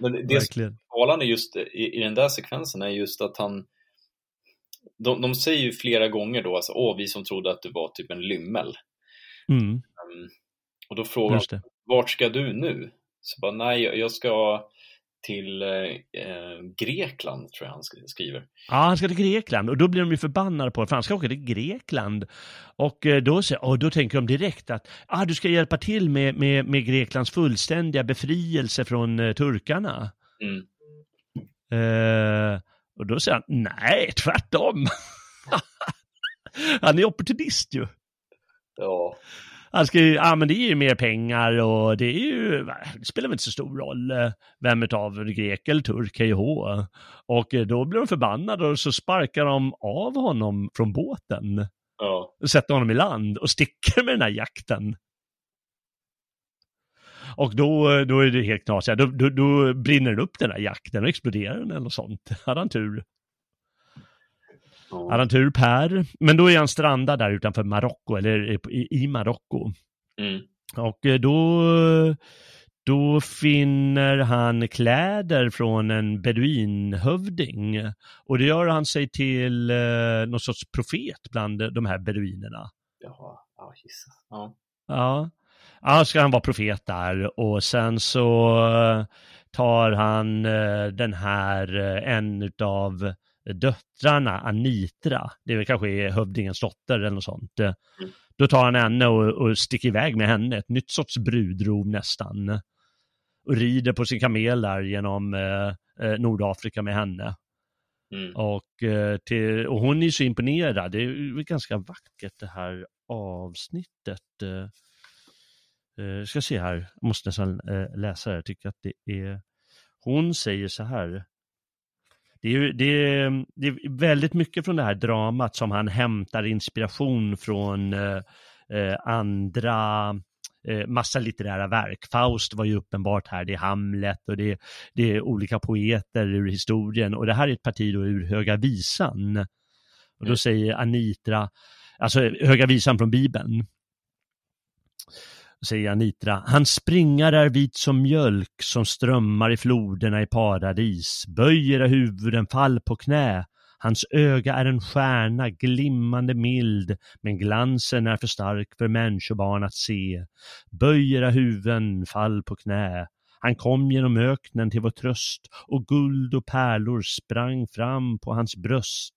Men det, det som verkligen. talande just i, i den där sekvensen är just att han de, de säger ju flera gånger då, alltså, åh, vi som trodde att du var typ en lymmel. Mm, Um, och då frågar de, vart ska du nu? Så bara, nej, jag ska till eh, eh, Grekland, tror jag han sk- skriver. Ja, han ska till Grekland och då blir de ju förbannade på det, för han ska åka till Grekland. Och eh, då, och då tänker de direkt att ah, du ska hjälpa till med, med, med Greklands fullständiga befrielse från eh, turkarna. Mm. Eh, och då säger han, nej, tvärtom. han är opportunist ju. Ja, Han ska ju, ja men det är ju mer pengar och det är ju, det spelar väl inte så stor roll eh, vem utav grek eller turk, hej och eh, då blir de förbannade och så sparkar de av honom från båten ja, och sätter honom i land och sticker med den här jakten. Och då, då är det helt knasigt. Då, då, då brinner den upp den här jakten och exploderar den eller något sånt. Hade han tur. Ja. han tur Per. Men då är han strandad där utanför Marocko, eller i, i Marocko. Mm. Och eh, då, då finner han kläder från en beduinhövding och det gör han sig till eh, någon sorts profet bland de här beduinerna. Jaha, ja. Ja. Ja, ja ska han vara profet där och sen så eh, tar han eh, den här, eh, en av döttrarna, Anitra, det är väl kanske är hövdingens dotter eller något sånt. Mm. Då tar han henne och, och sticker iväg med henne, ett nytt sorts brudrov nästan. Och rider på sin kamel där genom eh, Nordafrika med henne. Mm. Och, eh, till, och hon är så imponerad, det är ganska vackert det här avsnittet. Eh, eh, ska se här, jag måste nästan eh, läsa det, jag tycker att det är... Hon säger så här. Det är, det, är, det är väldigt mycket från det här dramat som han hämtar inspiration från eh, eh andra eh, massa litterära verk. Faust var ju uppenbart här, det är Hamlet och det, det är olika poeter ur historien och det här är ett parti då ur Höga Visan. Och då mm. säger Anitra, alltså Höga Visan från Bibeln, säger Anitra. Hans springar är vit som mjölk som strömmar i floderna i paradis. Böj era huvuden, fall på knä. Hans öga är en stjärna, glimmande mild, men glansen är för stark för människobarn att se. Böj era huvuden, fall på knä. Han kom genom öknen till vår tröst och guld och pärlor sprang fram på hans bröst.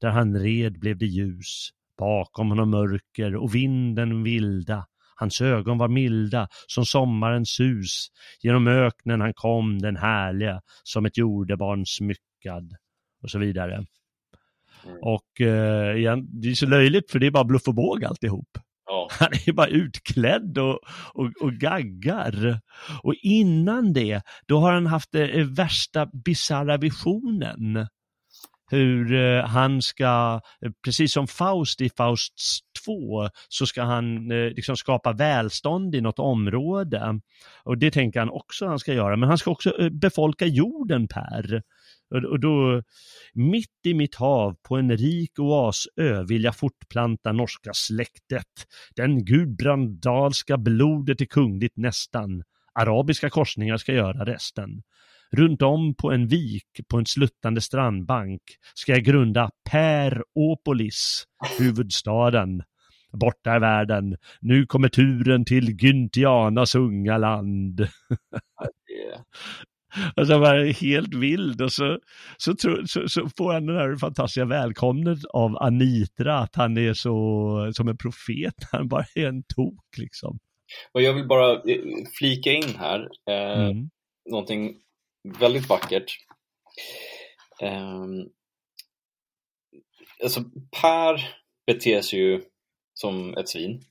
Där han red blev det ljus. Bakom honom mörker och vinden vilda. Hans ögon var milda som sommarens sus. Genom öknen han kom den härliga som ett jordebarn smyckad och så vidare. Mm. Och eh, igen, det är så löjligt för det är bara bluff och båg alltihop. Ja. Han är bara utklädd och, och, och, gaggar. Och innan det, då har han haft det eh, värsta bisarra visionen hur eh, han ska, eh, precis som Faust i Faust 2, så ska han eh, liksom skapa välstånd i något område. Och det tänker han också han ska göra, men han ska också eh, befolka jorden Per. Och då, mitt i mitt hav på en rik oasö vill jag fortplanta norska släktet. Den gudbrandalska blodet är kungligt nästan. Arabiska korsningar ska göra resten. Runt om på en vik på en sluttande strandbank ska jag grunda Peropolis, huvudstaden. Borta är världen, nu kommer turen till Gyntianas unga land. Alltså var helt vild och så, så, så, så, får han den här fantastiska välkomnet av Anitra, att han är så som en profet, han bara är en tok liksom. Och jag vill bara eh, flika in här, eh, mm. någonting väldigt vackert. Um, alltså Per beter sig ju som ett svin.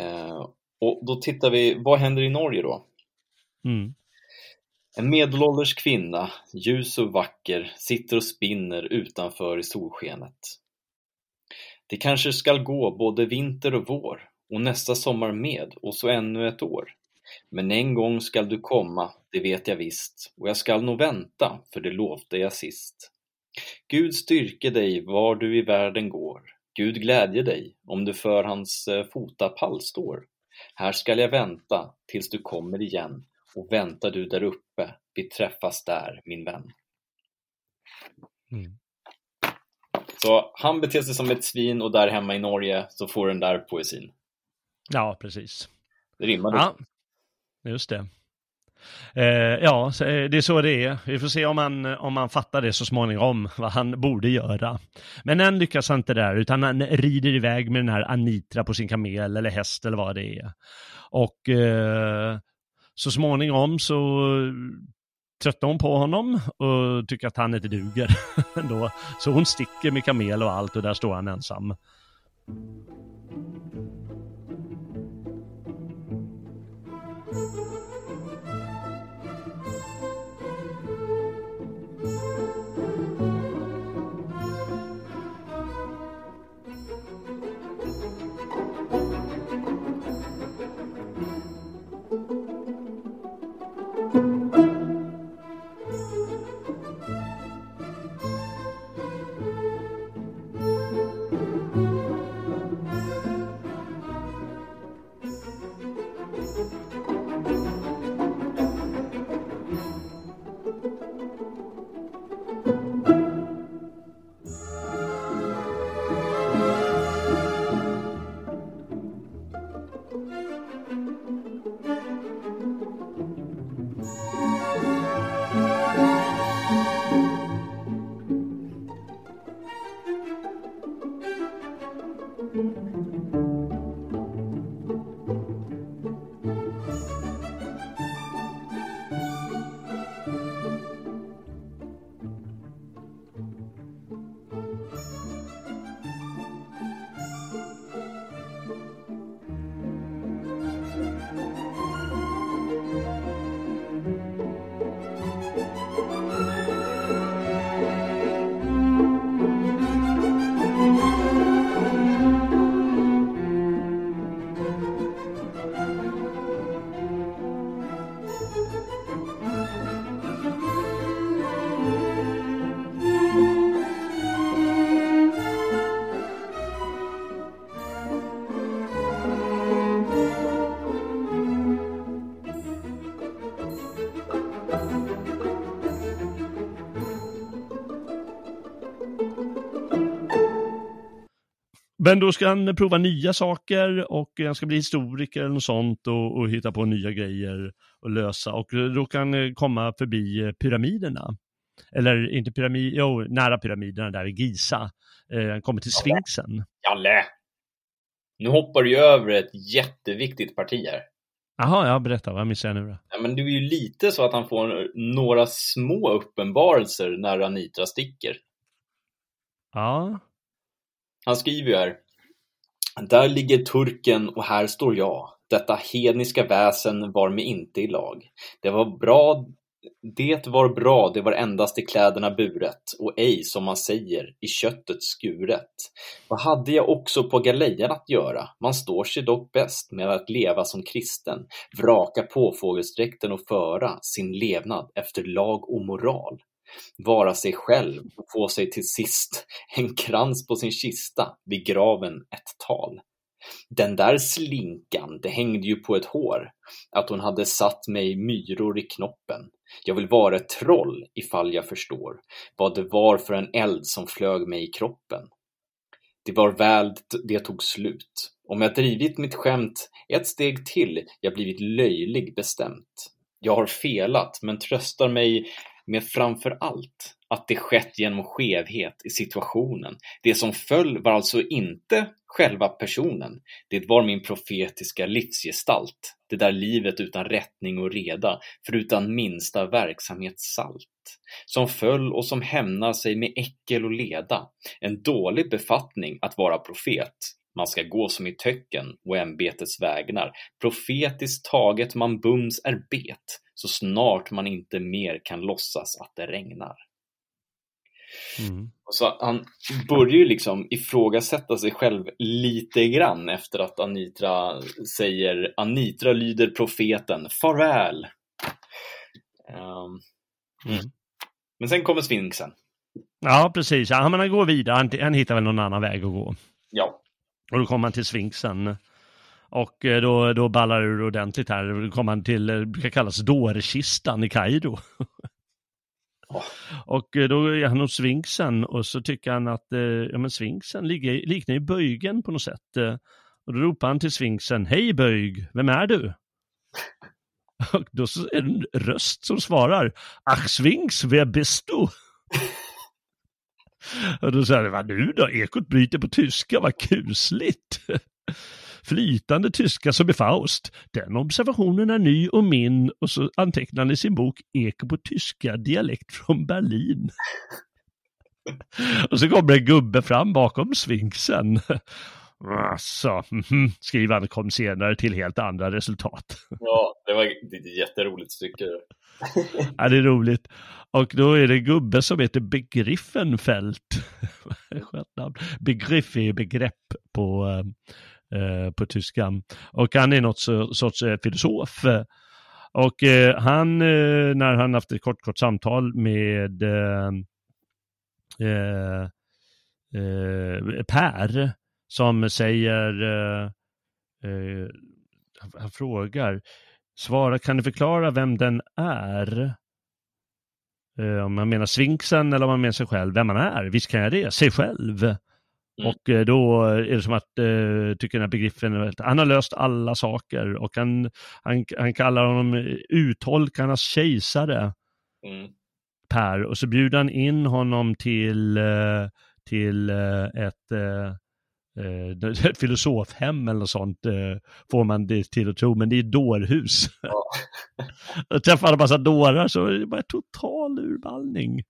Uh, och då tittar vi, vad händer i Norge då? Mm. En medelålders kvinna, ljus och vacker, sitter och spinner utanför i solskenet. Det kanske skall gå både vinter och vår och nästa sommar med och så ännu ett år. Men en gång skall du komma, det vet jag visst, och jag skall nog vänta, för det lovde jag sist. Gud styrke dig var du i världen går, Gud glädje dig om du för hans eh, fotapall står. Här skall jag vänta tills du kommer igen, och väntar du där uppe, vi träffas där, min vän. Mm. Så han beter sig som ett svin och där hemma i Norge så får den där poesin. Ja, precis. Det rimmar ja. Just det. Eh, ja, eh, det är så det är. Vi får se om han, eh, om han fattar det så småningom, vad han borde göra. Men än lyckas han inte där, utan han rider iväg med den här Anitra på sin kamel eller häst eller vad det är. Och eh, så småningom så tröttnar hon på honom och tycker att han inte duger ändå. Så hon sticker med kamel och allt och där står han ensam. Men då ska han prova nya saker och han ska bli historiker eller något sånt och, och hitta på nya grejer och lösa. Och då kan han komma förbi pyramiderna. Eller inte pyramid, jo, nära pyramiderna där i Giza. Eh, han kommer till Sfinxen. Jalle! Nu hoppar du över ett jätteviktigt parti här. Jaha, ja, berätta, vad missade jag nu då? Ja, men det är ju lite så att han får några små uppenbarelser när Anitra sticker. Ja. Han skriver ju här. Där ligger turken och här står jag. Detta hedniska väsen var mig inte i lag. Det var bra det var bra, det var endast i kläderna buret, och ej, som man säger, i köttet skuret. Vad hade jag också på galejan att göra? Man står sig dock bäst med att leva som kristen, vraka påfågelsdräkten och föra sin levnad efter lag och moral. Vara sig själv och få sig till sist en krans på sin kista, vid graven ett tal. Den där slinkan, det hängde ju på ett hår, att hon hade satt mig myror i knoppen. Jag vill vara ett troll ifall jag förstår vad det var för en eld som flög mig i kroppen. Det var väl det tog slut. Om jag drivit mitt skämt ett steg till, jag blivit löjlig bestämt. Jag har felat, men tröstar mig med framför allt att det skett genom skevhet i situationen. Det som föll var alltså inte själva personen, det var min profetiska livsgestalt, det där livet utan rättning och reda, för utan minsta verksamhetssalt, som föll och som hämnar sig med äckel och leda, en dålig befattning att vara profet, man ska gå som i töcken och ämbetets vägnar, profetiskt taget man bums är bet, så snart man inte mer kan låtsas att det regnar. Mm. Så han börjar ju liksom ifrågasätta sig själv lite grann efter att Anitra säger Anitra lyder profeten, farväl. Um, mm. Men sen kommer sfinxen. Ja, precis. Han går vidare. Han, han hittar väl någon annan väg att gå. Ja. Och då kommer han till sfinxen. Och eh, då, då ballar det ordentligt här. Då kommer han till, det brukar kallas dårkistan i Kairo. Oh. Och eh, då är han hos sfinxen och så tycker han att eh, ja, men sfinxen liknar ju böjgen på något sätt. Och då ropar han till sfinxen, hej böjg, vem är du? Och då är det en röst som svarar, ach sfinx, wer bist du? och då säger han, vad nu då, ekot bryter på tyska, vad kusligt. Flytande tyska som i Faust. Den observationen är ny och min och så antecknar han i sin bok Eko på tyska, dialekt från Berlin. och så kommer en gubbe fram bakom sfinxen. Alltså, skriver han kom senare till helt andra resultat. Ja, det var ett jätteroligt stycke. ja, det är roligt. Och då är det en gubbe som heter Begriffenfält. Begriff är begrepp på, eh, Eh, på tyska. Och han är något så, sorts eh, filosof. Och eh, han, när han haft ett kort, kort samtal med eh, eh, Per, som säger, han frågar, svara, kan du förklara vem den är? om man menar svinksen eller om man menar sig själv, vem man är. Visst kan jag det, sig själv. Mm. Och eh, då är det som att, eh, tycker den här begriffen, han har löst alla saker och han, han, han kallar honom uttolkarnas kejsare. Mm. Per, och så bjuder han in honom till, eh, till ett, ett filosofhem eller sånt, får man det till att tro, men det är dårhus. Ja. Jag träffar en massa dårar så det bara total urballning.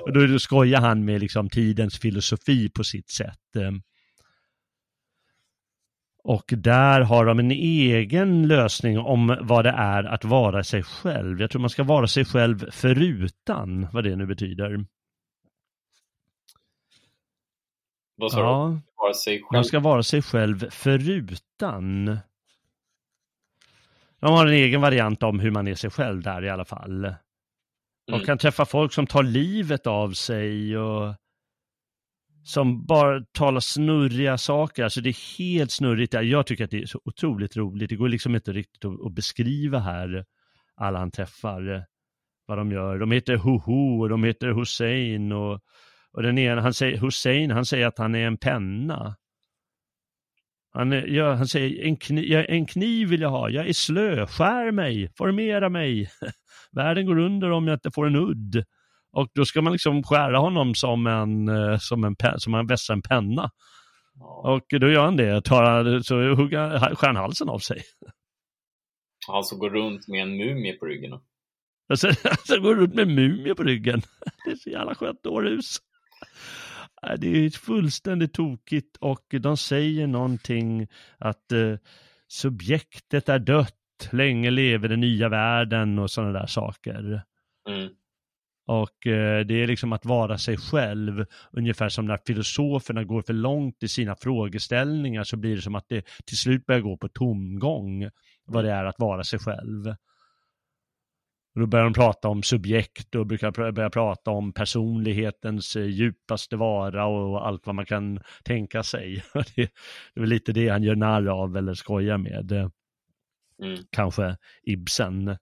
Och då, skojar han med liksom tidens filosofi på sitt sätt. Ehm. Och där har de en egen lösning om vad det är att vara sig själv. Jag tror man ska vara sig själv förutan, vad det nu betyder. Vad sa ja, du? Vara sig själv? Man ska vara sig själv förutan. De har en egen variant om hur man är sig själv där i alla fall. Mm. Och kan träffa folk som tar livet av sig och som bara talar snurriga saker. Alltså det är helt snurrigt. Jag tycker att det är så otroligt roligt. Det går liksom inte riktigt att, beskriva här alla han träffar, vad de gör. De heter Hoho och de heter Hussein och, Och den ena, han säger, Hussein, han säger att han är en penna. Han, ja, han säger, en kniv, en kniv vill jag ha, jag är slö, skär mig, formera mig. Världen går under om jag inte får en udd. Och då ska man liksom skära honom som en, eh, som en, som en vässa en penna. Ja. Och då gör han det, tar, så hugger, skär han halsen av sig. Han som går runt med en mumie på ryggen. Alltså, alltså går runt med en mumie på ryggen. Det är så jävla skönt dårhus. Det är fullständigt tokigt och de säger någonting att eh, subjektet är dött, länge lever den nya världen och sådana där saker. Mm. Och eh, det är liksom att vara sig själv, ungefär som när filosoferna går för långt i sina frågeställningar så blir det som att det till slut börjar gå på tomgång vad det är att vara sig själv. Och då börjar de prata om subjekt och brukar börja prata om personlighetens eh, djupaste vara och allt vad man kan tänka sig. Det är väl lite det han gör narr av eller skojar med. Mm. Kanske Ibsen.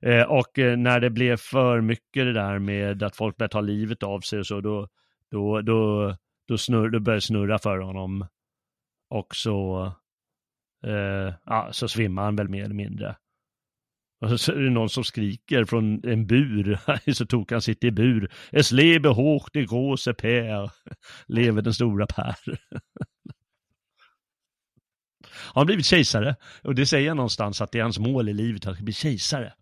Eh, och eh, när det blev för mycket det där med att folk började ta livet av sig och så, då, då, då, då, snurr, då började det snurra för honom. Och så, eh, ja, så svimmar han väl mer eller mindre. Och så är det någon som skriker från en bur, så tog han sitter i bur. Es lebe hoch de große Per, lever den stora Per. Han har blivit kejsare och det säger någonstans att det är hans mål i livet att bli kejsare.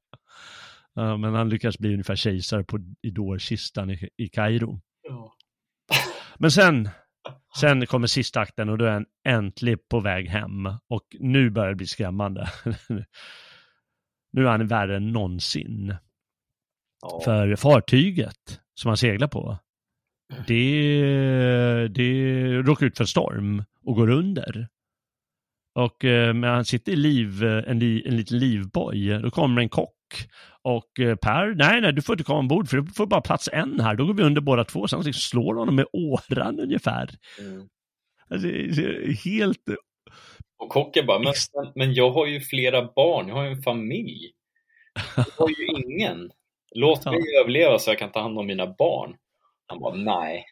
men han lyckas bli ungefär kejsare på, i dårkistan i, i Kairo. Ja. Men sen, sen kommer sista akten och då är han äntligen på väg hem och nu börjar det bli skrämmande. Nu är han värre än någonsin. Ja. För fartyget som han seglar på, det, det råkar ut för storm och går under. Och eh, men han sitter i liv, en, li, en liten livboj. Då kommer en kock och eh, Per, nej, nej, du får inte komma ombord för du får bara plats en här. Då går vi under båda två. Han liksom slår honom med åran ungefär. Mm. Alltså, helt... Och kocken bara, men, men jag har ju flera barn, jag har ju en familj. Jag har ju ingen. Låt mig överleva så jag kan ta hand om mina barn. Han bara, nej.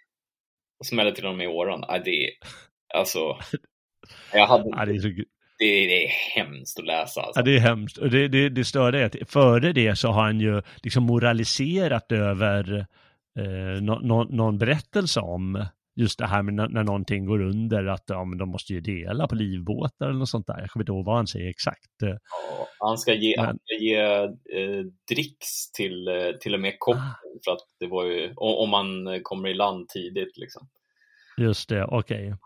Och smäller till honom i åran. Nej, det är, alltså, jag hade... Ja, det, är så... det, det, är hemskt att läsa. Alltså. Ja, det är hemskt. Och det, det, det störde är att före det så har han ju liksom moraliserat över eh, no, no, någon berättelse om just det här med när, när någonting går under, att ja, de måste ju dela på livbåtar eller något sånt där. Jag kommer inte ihåg vad han säger exakt. Ja, han ska ge, men... han ska ge eh, dricks till, eh, till och med kocken, ah. för att det var ju, om man kommer i land tidigt liksom. Just det, okej. Okay.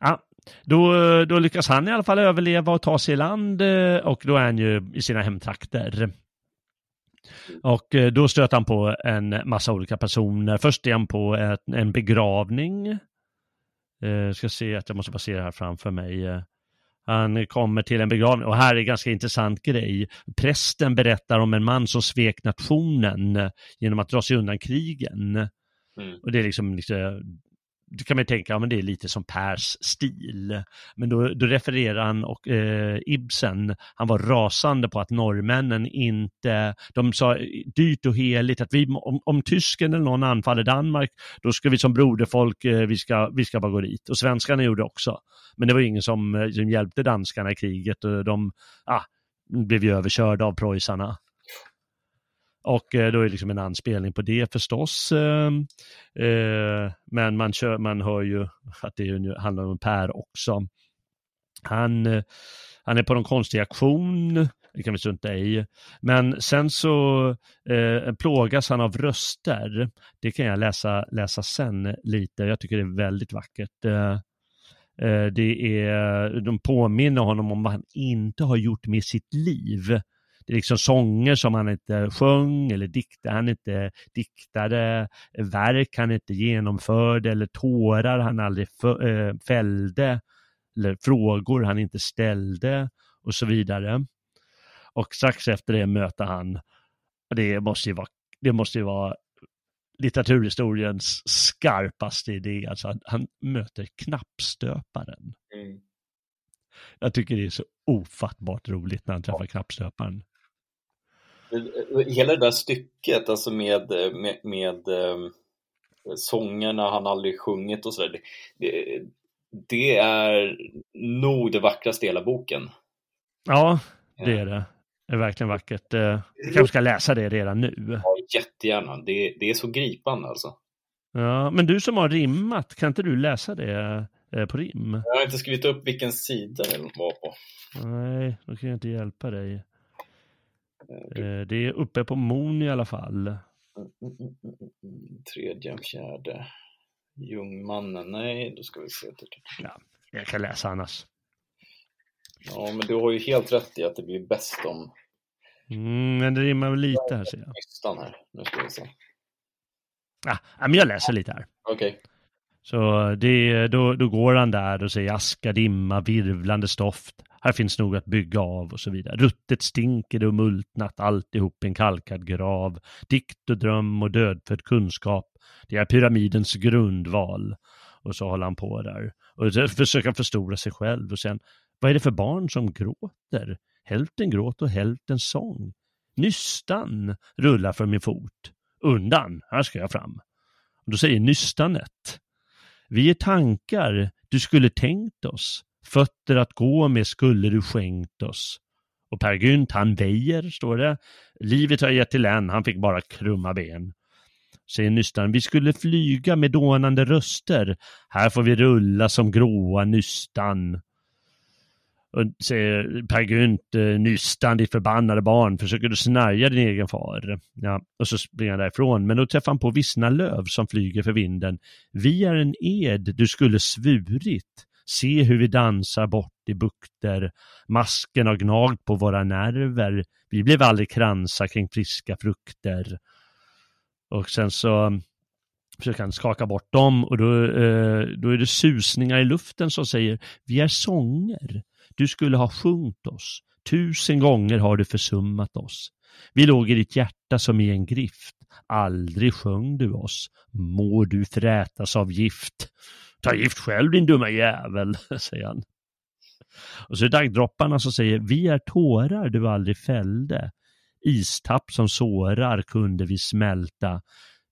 Ja, då, då lyckas han i alla fall överleva och ta sig i land eh, och då är han ju i sina hemtrakter. Och eh, då stöter han på en massa olika personer. Först är han på ett, en begravning. Eh, ska se att jag måste bara se det här framför mig. Han kommer till en begravning och här är en ganska intressant grej. Prästen berättar om en man som svek nationen genom att dra sig undan krigen. Mm. Och det är liksom, liksom då kan man tänka, ja men det är lite som Pers stil. Men då, då refererar han och eh, Ibsen, han var rasande på att norrmännen inte, de sa dyrt och heligt att vi, om, om tysken eller någon anfaller Danmark, då ska vi som broderfolk, eh, vi, ska, vi ska bara gå dit. Och svenskarna gjorde också. Men det var ingen som, eh, som hjälpte danskarna i kriget och de ah, blev ju överkörda av preussarna. Och eh, då är det liksom en anspelning på det förstås. Ehm, eh, men man, kör, man hör ju att det handlar om Per också. Han, eh, han är på någon konstig aktion, det kan vi strunta i. Men sen så eh, plågas han av röster. Det kan jag läsa, läsa sen lite. Jag tycker det är väldigt vackert. Eh, det är, de påminner honom om vad han inte har gjort med sitt liv liksom sånger som han inte sjöng eller dikter han inte diktade, verk han inte genomförde eller tårar han aldrig eh, fällde eller frågor han inte ställde och så vidare. Och strax efter det möter han, det måste ju vara, det måste ju vara litteraturhistoriens skarpaste idé, alltså han, han möter knappstöparen. Mm. Jag tycker det är så ofattbart roligt när han träffar ja. knappstöparen. Hela det där stycket, alltså med, med, med ehm, sångerna han aldrig sjungit och sådär. Det, det, är nog det vackraste i hela boken. Ja, det är det. Det är verkligen vackert. Eh, jag kanske ska läsa det redan nu. Ja, jättegärna. Det, det är så gripande alltså. Ja, men du som har rimmat, kan inte du läsa det eh, på rim? Jag har inte skrivit upp vilken sida det var på. Nej, då kan jag inte hjälpa dig. Eh, det är uppe på Mon i alla fall. Mm, mm, mm, Tredje, fjärde. Ljungmannen, nej, då ska vi se. Ja, jag kan läsa annars. Ja, men du har ju helt rätt i att det blir bäst om... Mm, men det rimmar väl lite här ser jag. Nystan här, nu ska vi se. Ja, men jag läser lite här. Okej. Okay. Så det, då, då går han där och säger aska, dimma, virvlande stoft. Här finns nog att bygga av och så vidare. Ruttet stinker det och multnat alltihop i en kalkad grav. Dikt och dröm och dödfödd kunskap. Det är pyramidens grundval. Och så håller han på där. Och försöker förstora sig själv och sen, vad är det för barn som gråter? Hälften gråt och hälften sång. Nystan rullar för min fot. Undan, här ska jag fram. Och då säger nystanet. Vi är tankar du skulle tänkt oss. Fötter att gå med skulle du skänkt oss. Och Per Gynt, han väjer, står det. Livet har gett till en, han fick bara krumma ben. Säger nystan, vi skulle flyga med dånande röster. Här får vi rulla som gråa nystan. Och säger Per Gynt, eh, nystan ditt förbannade barn, försöker du snärja din egen far? Ja, och så springer han därifrån, men då träffar han på vissna löv som flyger för vinden. Vi är en ed du skulle svurit. Se hur vi dansar bort i bukter. Masken har gnagt på våra nerver. Vi blev aldrig kransar kring friska frukter. Och sen så um, försöker han skaka bort dem och då, eh, då är det susningar i luften som säger vi är sånger. Du skulle ha sjungit oss. Tusen gånger har du försummat oss. Vi låg i ditt hjärta som i en grift. Aldrig sjöng du oss. Må du frätas av gift. Ta gift själv din dumma jävel, säger han. Och så är det daggdropparna som säger Vi är tårar du aldrig fällde. Istapp som sårar kunde vi smälta.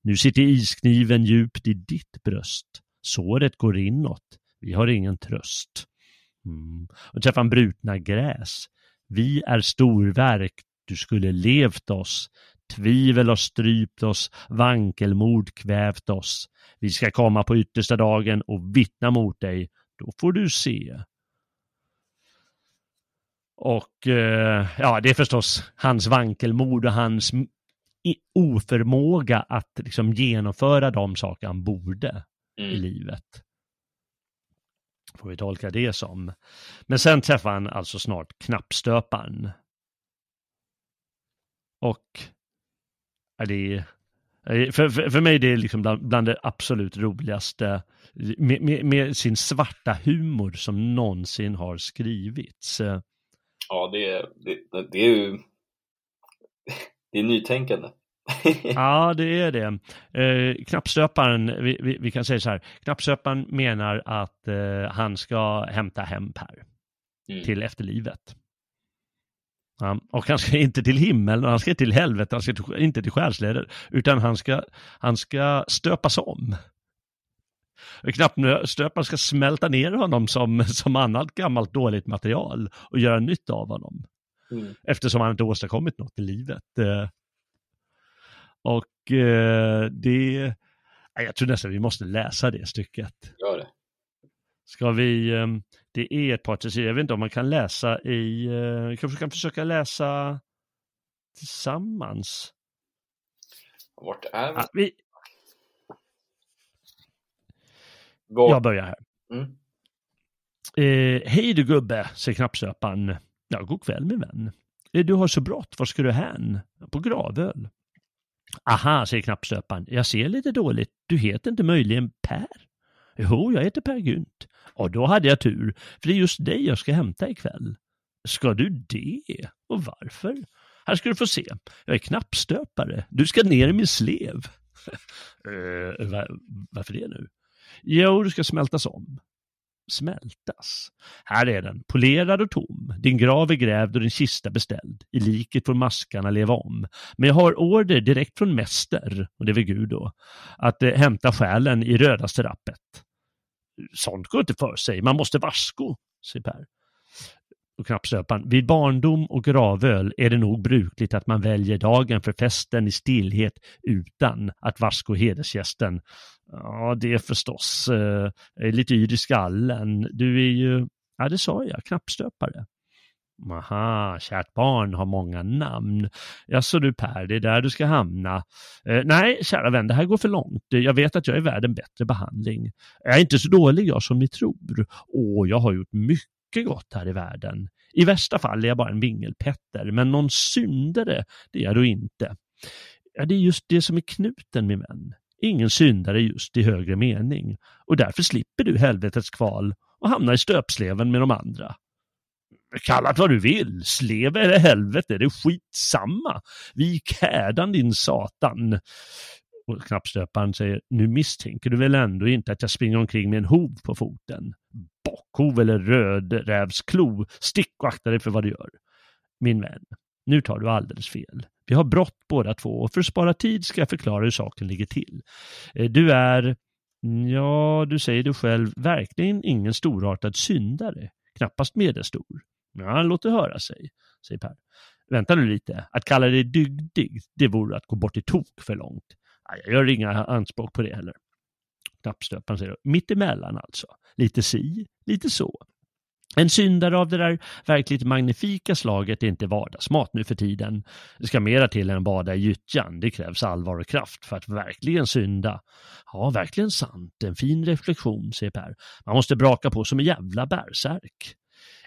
Nu sitter iskniven djupt i ditt bröst. Såret går inåt. Vi har ingen tröst. Mm. Och träffar brutna gräs. Vi är storverk, du skulle levt oss. Tvivel har strypt oss, vankelmod kvävt oss. Vi ska komma på yttersta dagen och vittna mot dig. Då får du se. Och eh, ja, det är förstås hans vankelmod och hans oförmåga att liksom genomföra de saker han borde mm. i livet. Får vi tolka det som. Men sen träffar han alltså snart knappstöparen. Och är det för, för, för mig är det liksom bland, bland det absolut roligaste med, med, med, sin svarta humor som någonsin har skrivits. Ja, det är, det, det är ju det är nytänkande. ja, det är det. Eh, knappstöparen, vi, vi, vi, kan säga så här, knappstöparen menar att eh, han ska hämta hem Per mm. till efterlivet. Och han ska inte till himmel, han ska inte till helvetet, han ska inte till själsleder, utan han ska, han ska stöpas om. Knappstöparen ska smälta ner honom som, som annat gammalt dåligt material och göra nytt av honom. Mm. Eftersom han inte åstadkommit något i livet. Eh, och eh, det, jag tror nästan vi måste läsa det stycket. Gör det. Ska vi, ehm, det är ett par till sidor, jag vet inte om man kan läsa i, eh, vi kanske kan försöka läsa tillsammans. Vart är vi? Ja, vi... Jag börjar här. Mm. Eh, Hej du gubbe, säger knappstöparen. Ja, god kväll min vän. Eh, du har så brått, var ska du hän? På gravöl. Aha, säger knappstöparen. Jag ser lite dåligt. Du heter inte möjligen Per? Jo, jag heter Per Gynt. Och då hade jag tur, för det är just dig jag ska hämta ikväll. Ska du det? Och varför? Här ska du få se. Jag är knappstöpare. Du ska ner i min slev. Eh, uh, var, varför det nu? Jo, du ska smältas om. smältas. Här är den, polerad och tom. Din grav är grävd och din kista beställd. I liket får maskarna leva om. Men jag har order direkt från mäster, och det är väl Gud då, att eh, hämta själen i rödaste rappet. Sånt går inte för sig, man måste varsko, säger Per och knappstöparen. Vid barndom och gravöl är det nog brukligt att man väljer dagen för festen i stillhet utan att varsko hedersgästen. Ja, det är förstås eh, är lite yr i skallen. Du är ju, ja det sa jag, knappstöpare. Aha, kärt barn har många namn. Ja, så du Per, det är där du ska hamna. Eh, nej, kära vän, det här går för långt. Jag vet att jag är värd en bättre behandling. Jag är inte så dålig jag som ni tror. Åh, jag har gjort mycket mycket gott här i världen. I värsta fall är jag bara en vingelpetter, men någon syndare, det är jag då inte. Ja, det är just det som är knuten, min vän. Ingen syndare just i högre mening. Och därför slipper du helvetets kval och hamnar i stöpsleven med de andra. Kalla det vad du vill, slev eller helvete, det är skitsamma. Vik hädan din satan. Och knappstöparen säger, nu misstänker du väl ändå inte att jag springer omkring med en hov på foten? bockhov eller rödrävsklo. Stick och akta dig för vad du gör. Min vän, nu tar du alldeles fel. Vi har brott båda två och för att spara tid ska jag förklara hur saken ligger till. Eh, du är, ja, du säger du själv, verkligen ingen storartad syndare. Knappast medelstor. Ja, låt det höra sig, säger Per. Vänta nu lite, att kalla dig dygdig, det vore att gå bort i tok för långt. Jag gör inga anspråk på det heller. Knappstöparen säger mittemellan alltså. Lite si, lite så. En syndare av det där verkligt magnifika slaget är inte vardagsmat nu för tiden. Det ska mera till än bada i gyttjan. Det krävs allvar och kraft för att verkligen synda. Ja, verkligen sant. En fin reflektion, säger Per. Man måste braka på som en jävla bärsärk.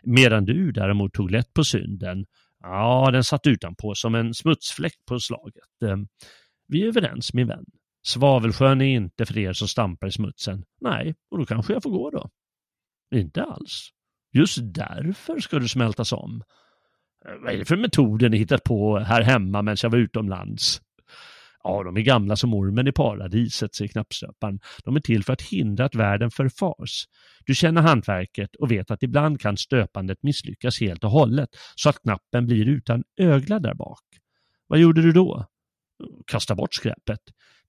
Medan du däremot tog lätt på synden. Ja, den satt utanpå som en smutsfläck på slaget. Eh, vi är överens, min vän. Svavelsjön är inte för er som stampar i smutsen. Nej, och då kanske jag får gå då. Inte alls. Just därför ska du smältas om. Eh, vad är det för metoder ni hittat på här hemma medan jag var utomlands? Ja, de är gamla som ormen i paradiset, säger knappstöparen. De är till för att hindra att världen förfars. Du känner hantverket och vet att ibland kan stöpandet misslyckas helt och hållet så att knappen blir utan ögla där bak. Vad gjorde du då? Kasta bort skräpet.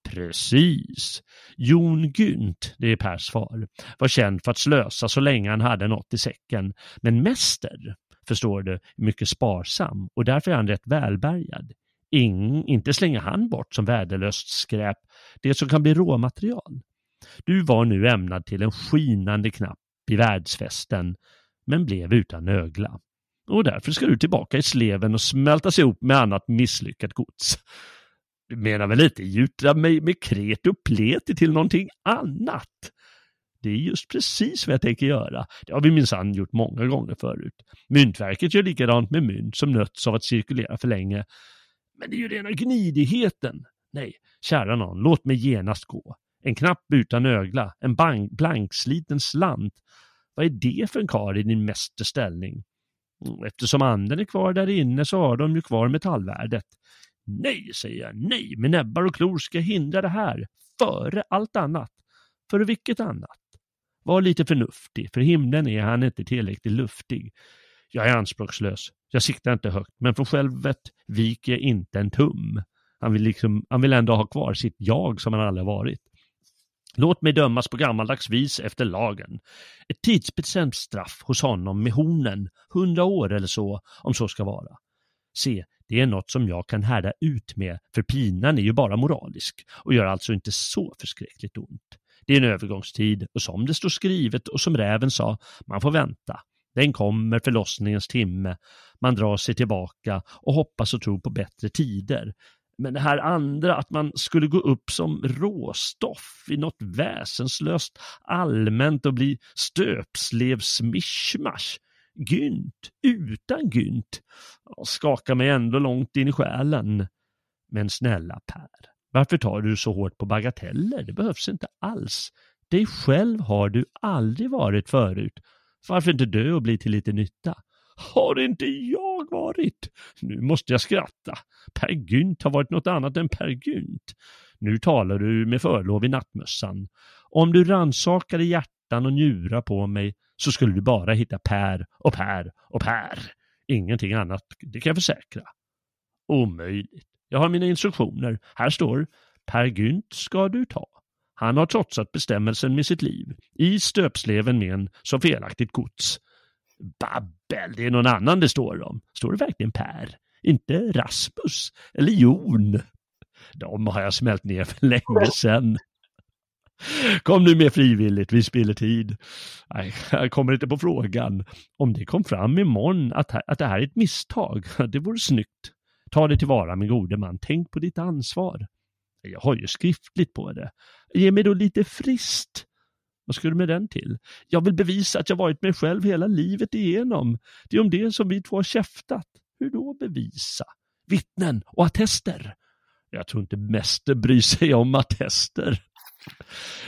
Precis. Jon Gynt, det är Pers far, var känd för att slösa så länge han hade något i säcken. Men mäster, förstår du, mycket sparsam och därför är han rätt välbärgad. Ing, inte slänger han bort som värdelöst skräp det som kan bli råmaterial. Du var nu ämnad till en skinande knapp i världsfesten, men blev utan ögla. Och därför ska du tillbaka i sleven och smältas ihop med annat misslyckat gods. Du menar väl inte gjuta mig med kret och pleti till någonting annat? Det är just precis vad jag tänker göra. Det har vi minsann gjort många gånger förut. Myntverket gör likadant med mynt som nötts av att cirkulera för länge. Men det är ju rena gnidigheten. Nej, kära någon, låt mig genast gå. En knapp utan ögla, en blanksliten slant. Vad är det för en kar i din mästerställning? Mm, eftersom anden är kvar där inne så har de ju kvar metallvärdet. Nej, säger jag, nej, med näbbar och klor ska jag hindra det här, före allt annat. Före vilket annat? Var lite förnuftig, för himlen är han inte tillräckligt luftig. Jag är anspråkslös, jag siktar inte högt, men från självet viker jag inte en tum. Han vill, liksom, han vill ändå ha kvar sitt jag som han aldrig varit. Låt mig dömas på gammaldags vis efter lagen. Ett tidsbestämt straff hos honom med hornen, hundra år eller så, om så ska vara. Se, det är något som jag kan härda ut med, för pinan är ju bara moralisk och gör alltså inte så förskräckligt ont. Det är en övergångstid och som det står skrivet och som räven sa, man får vänta. Den kommer förlossningens timme. Man drar sig tillbaka och hoppas och tror på bättre tider. Men det här andra, att man skulle gå upp som råstoff i något väsenslöst allmänt och bli stöpslevsmischmasch, Gynt, utan Gynt, skakar mig ändå långt in i själen. Men snälla Per, varför tar du så hårt på bagateller? Det behövs inte alls. Dig själv har du aldrig varit förut. Varför inte dö och bli till lite nytta? Har inte jag varit? Nu måste jag skratta. Per Gynt har varit något annat än Per Gynt. Nu talar du med förlov i nattmössan. Om du ransakade hjärtan och njurar på mig så skulle du bara hitta Per och Per och Per. Ingenting annat, det kan jag försäkra. Omöjligt. Jag har mina instruktioner. Här står Per Gynt ska du ta. Han har trotsat bestämmelsen med sitt liv. I stöpsleven med en som felaktigt gods. Babbel, det är någon annan det står om. Står det verkligen Per? Inte Rasmus eller Jon? De har jag smält ner för länge sedan. Kom nu med frivilligt, vi spiller tid. Nej, jag kommer inte på frågan. Om det kom fram imorgon att, att det här är ett misstag, det vore snyggt. Ta det tillvara min gode man, tänk på ditt ansvar. Jag har ju skriftligt på det. Ge mig då lite frist. Vad ska du med den till? Jag vill bevisa att jag varit mig själv hela livet igenom. Det är om det som vi två har käftat. Hur då bevisa? Vittnen och attester. Jag tror inte mäster bryr sig om attester.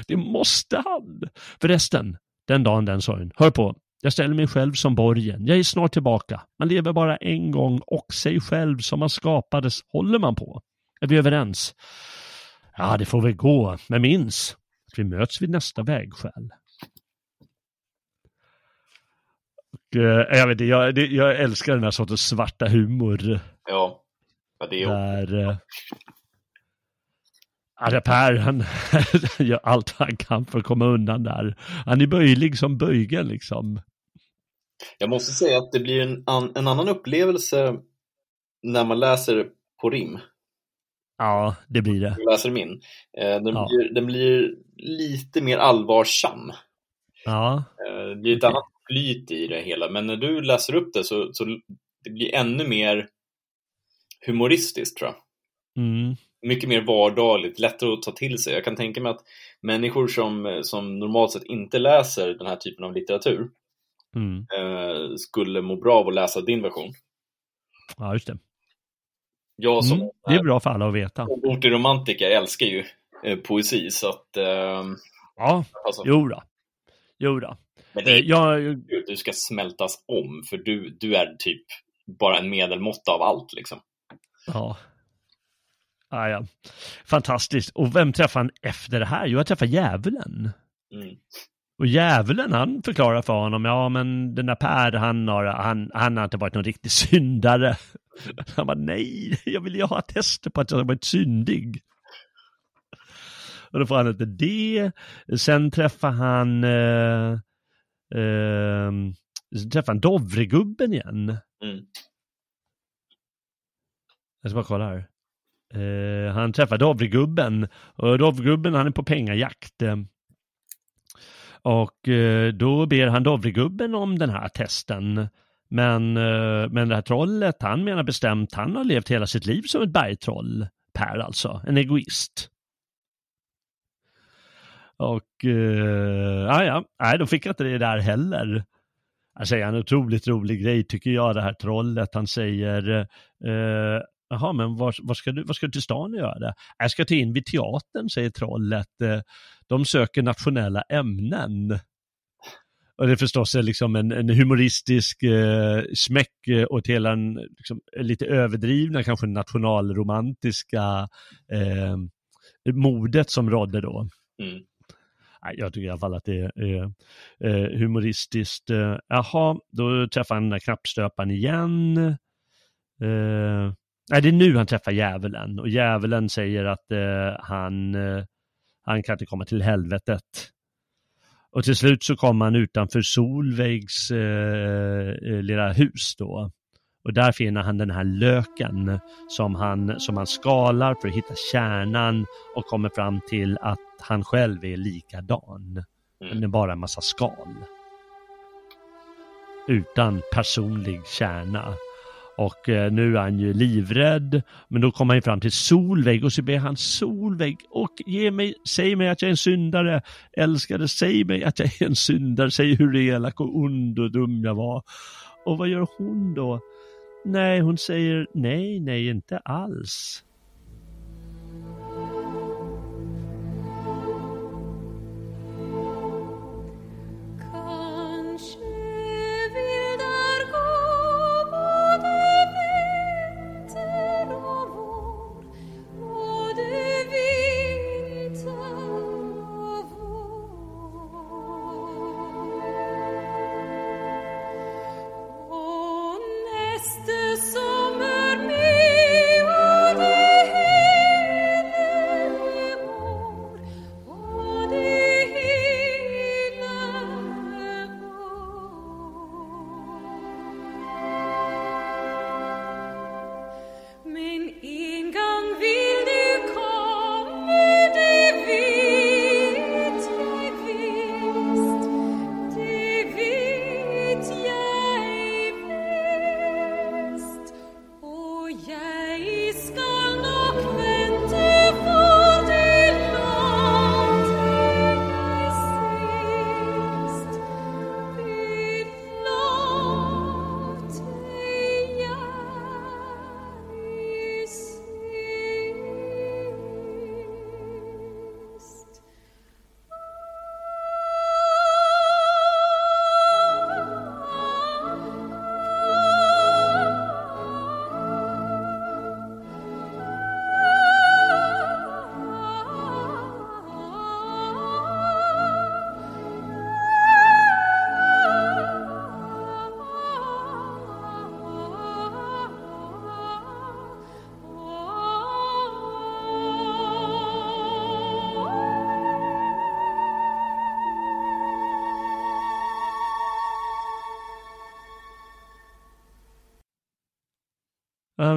Det måste han. Förresten, den dagen den sorgen. Hör på, jag ställer mig själv som borgen. Jag är snart tillbaka. Man lever bara en gång och sig själv som man skapades håller man på. Är vi överens? Ja, det får väl gå, men minns att vi möts vid nästa vägskäl. Och, eh, jag, vet, jag, jag älskar den här sortens svarta humor. Ja, ja det är där, eh, Ja, Per, han gör allt han kan för att komma undan där. Han är böjlig som böjgen liksom. Jag måste säga att det blir en, an, en annan upplevelse när man läser på rim. Ja, det blir det. Jag läser min. Eh, den, ja. blir, den blir lite mer allvarsam. Ja. Eh, det blir ett okay. annat flyt i det hela, men när du läser upp det så, så det blir ännu mer humoristiskt tror jag. Mm mycket mer vardagligt, lättare att ta till sig. Jag kan tänka mig att människor som, som normalt sett inte läser den här typen av litteratur mm. eh, skulle må bra av att läsa din version. Ja, just det. Jag som mm, det är bra för alla att veta. Ortig romantiker älskar ju eh, poesi, så att... Eh, ja, alltså. jo då. Jo då. Men det är, eh, jag, du ska smältas om, för du, du är typ bara en medelmåtta av allt liksom. Ja, Ah, ja. Fantastiskt. Och vem träffade han efter det här? Jo, jag träffade djävulen. Mm. Och djävulen han förklarar för honom, ja men den där Per han har, han, han har inte varit någon riktig syndare. Han bara, nej, jag vill ju ha tester på att jag har varit syndig. Och då får han inte det. Sen träffar han, eh, eh, sen träffar han Dovregubben igen. Mm. Jag ska bara kolla här. Eh, han träffar Dovregubben och Dovregubben han är på pengajakt. Och eh, då ber han Dovregubben om den här testen. Men, eh, men det här trollet, han menar bestämt, han har levt hela sitt liv som ett bergtroll. Per alltså, en egoist. Och, eh, ah, ja, nej, då fick jag inte det där heller. Han säger en otroligt rolig grej tycker jag, det här trollet. Han säger, eh, Jaha, men vad, ska du, vad ska du till stan och göra? Jag ska till in vid teatern, säger trollet. De söker nationella ämnen. Och det är förstås liksom en, en humoristisk eh, smäck eh, åt hela en liksom, lite överdrivna, kanske nationalromantiska eh, modet som rådde då. Mm. Jag tycker i alla fall att det är eh, humoristiskt. Eh, jaha, då träffar han den där knappstöparen igen. Eh, Nej, det är nu han träffar djävulen och djävulen säger att eh, han, eh, han kan inte komma till helvetet. Och till slut så kommer han utanför Solveigs eh, eh, lilla hus då. Och där finner han den här löken som han, som han skalar för att hitta kärnan och kommer fram till att han själv är likadan. Mm. Men bara en massa skal. Utan personlig kärna. Och eh, nu är han ju livrädd. Men då kommer han fram till Solveig och så ber han Solveig och ge mig, säg mig att jag är en syndare. Älskade, säg mig att jag är en syndare. Säg hur elak och ond och dum jag var. Och vad gör hon då? Nej, hon säger nej, nej, inte alls.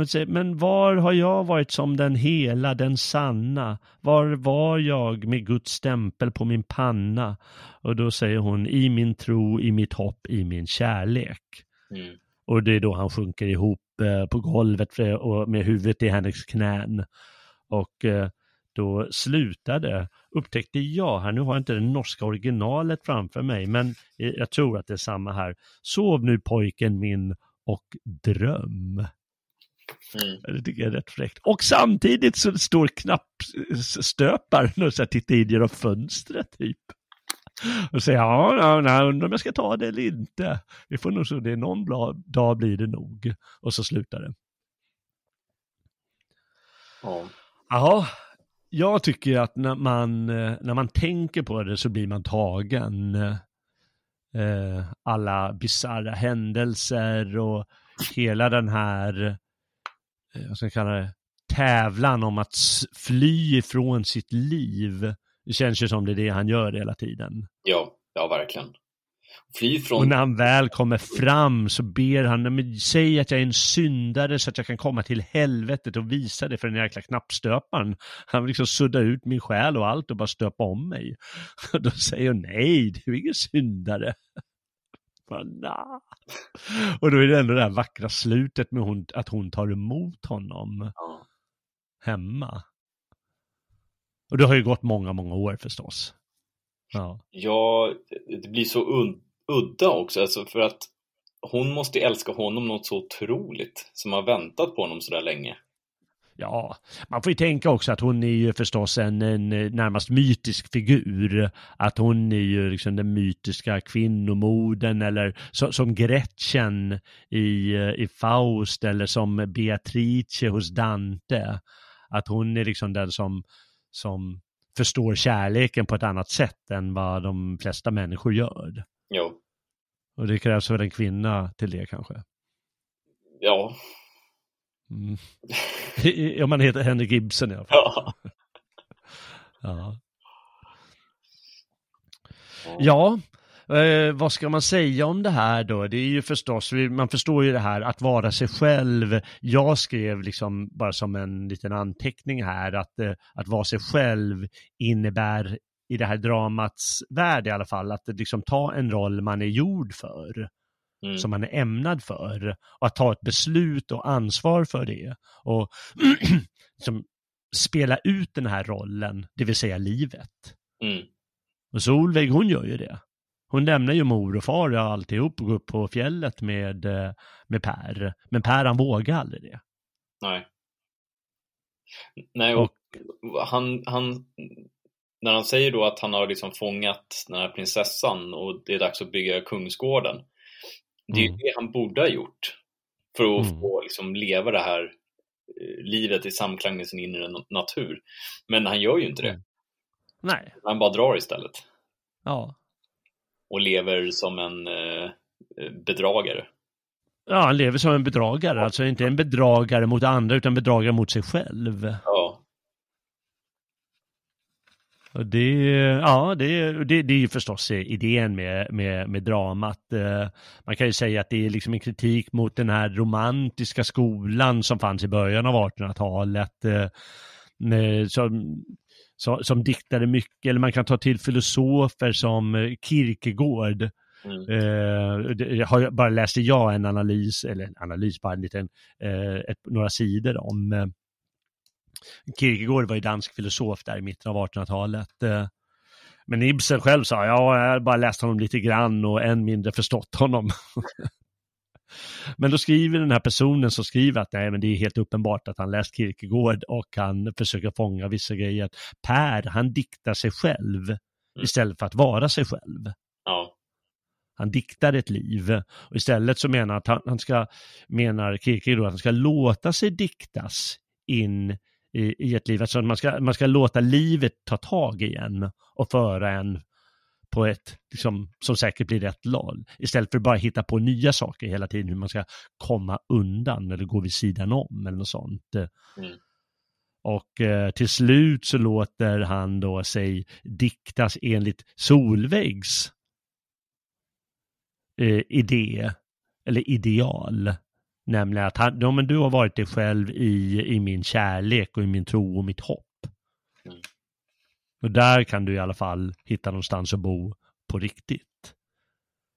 Säger, men var har jag varit som den hela, den sanna? Var var jag med Guds stämpel på min panna? Och då säger hon, i min tro, i mitt hopp, i min kärlek. Mm. Och det är då han sjunker ihop eh, på golvet och med huvudet i hennes knän. Och eh, då slutade, upptäckte jag här, nu har jag inte det norska originalet framför mig, men jag tror att det är samma här. Sov nu pojken min och dröm. Mm. Det tycker jag är rätt fräckt. Och samtidigt så står knappstöparen och tittar in genom fönstret typ. Och säger ja, ja, ja, undrar om jag ska ta det eller inte. Vi får nog så det, någon bra dag blir det nog. Och så slutar det. Ja. Jaha, jag tycker att när man, eh, när man tänker på det så blir man tagen. Eh, alla bisarra händelser och hela den här, vad ska jag kalla det, tävlan om att fly ifrån sitt liv. Det känns ju som det är det han gör hela tiden. ja, ja, verkligen. Fly Och från... när han väl kommer fram så ber han, "Men säg att jag är en syndare så att jag kan komma till helvetet och visa det för den jäkla knappstöparen. Han vill liksom sudda ut min själ och allt och bara stöpa om mig. Och då säger hon, nej, du är ingen syndare. Bara, "Nja." Och då är det ändå det här vackra slutet med hon, att hon tar emot honom Ja. hemma. Och det har ju gått många, många år förstås. Ja. Ja, det blir så udda också, alltså för att hon måste älska honom något så otroligt som har väntat på honom så där länge. Ja, man får ju tänka också att hon är ju förstås en, en eh, närmast mytisk figur. Att hon är ju liksom den mytiska kvinnomoden eller så, som Gretchen i, eh, i Faust eller som Beatrice hos Dante. Att hon är liksom den som, som förstår kärleken på ett annat sätt än vad de flesta människor gör. Jo, Och det krävs väl en kvinna till det kanske. ja, Mm. Om man heter Henrik Ibsen i alla fall. ja. Ja. Ja, eh, vad ska man säga om det här då? Det är ju förstås, man förstår ju det här att vara sig själv. Jag skrev liksom bara som en liten anteckning här att, eh, att vara sig själv innebär i det här dramats värld i alla fall, att liksom ta en roll man är gjord för, Mm. som man är ämnad för, och att ta ett beslut och ansvar för det. Och liksom spela ut den här rollen, det vill säga livet. Mm. Och Solveig hon gör ju det. Hon lämnar ju mor och far och alltihop och går upp på fjället med, eh, med Per. Men Per han vågar aldrig det. Nej. Nej, och, han, han, när han säger då att han har liksom fångat den här prinsessan och det är dags att bygga kungsgården. Det är ju Mm. det han borde ha gjort för att Mm. få liksom leva det här eh, livet i samklang med sin inre na- natur. Men han gör ju inte det. Mm. Nej, Han bara drar istället ja. och lever som en eh, eh, bedragare. Ja, han lever som en bedragare, alltså inte en bedragare mot andra utan bedragare mot sig själv. Ja, det, ja, det, det, det är ju förstås idén med, med, med dramat. Eh, Man kan ju säga att det är liksom en kritik mot den här romantiska skolan som fanns i början av 1800-talet. eh, Som, som, som diktade mycket, eller man kan ta till filosofer som eh, Kierkegaard. mm. Eh, har bara läste jag en analys, eller en analys, bara en liten, eh, ett, några sidor om Kierkegaard var ju dansk filosof där i mitten av 1800-talet. eh, Men Ibsen själv sa, ja, jag har bara läst honom lite grann och än mindre förstått honom. Men då skriver den här personen som skriver att nej, men det är helt uppenbart att han läst Kierkegaard och han försöker fånga vissa grejer. Per, han diktar sig själv istället för att vara sig själv. ja, Han diktar ett liv och istället så menar att han, han ska, menar Kierkegaard att han ska låta sig diktas in i, i ett liv. Alltså man ska, man ska låta livet ta tag igen och föra en på ett, liksom, som säkert blir rätt lag. Istället för att bara hitta på nya saker hela tiden, hur man ska komma undan eller gå vid sidan om eller något sånt. Mm. Och eh, till slut så låter han då sig diktas enligt Solväggs eh, idé eller ideal. Nämligen att han, ja, men du har varit dig själv i, i min kärlek och i min tro och mitt hopp. Mm. Och där kan du i alla fall hitta någonstans att bo på riktigt.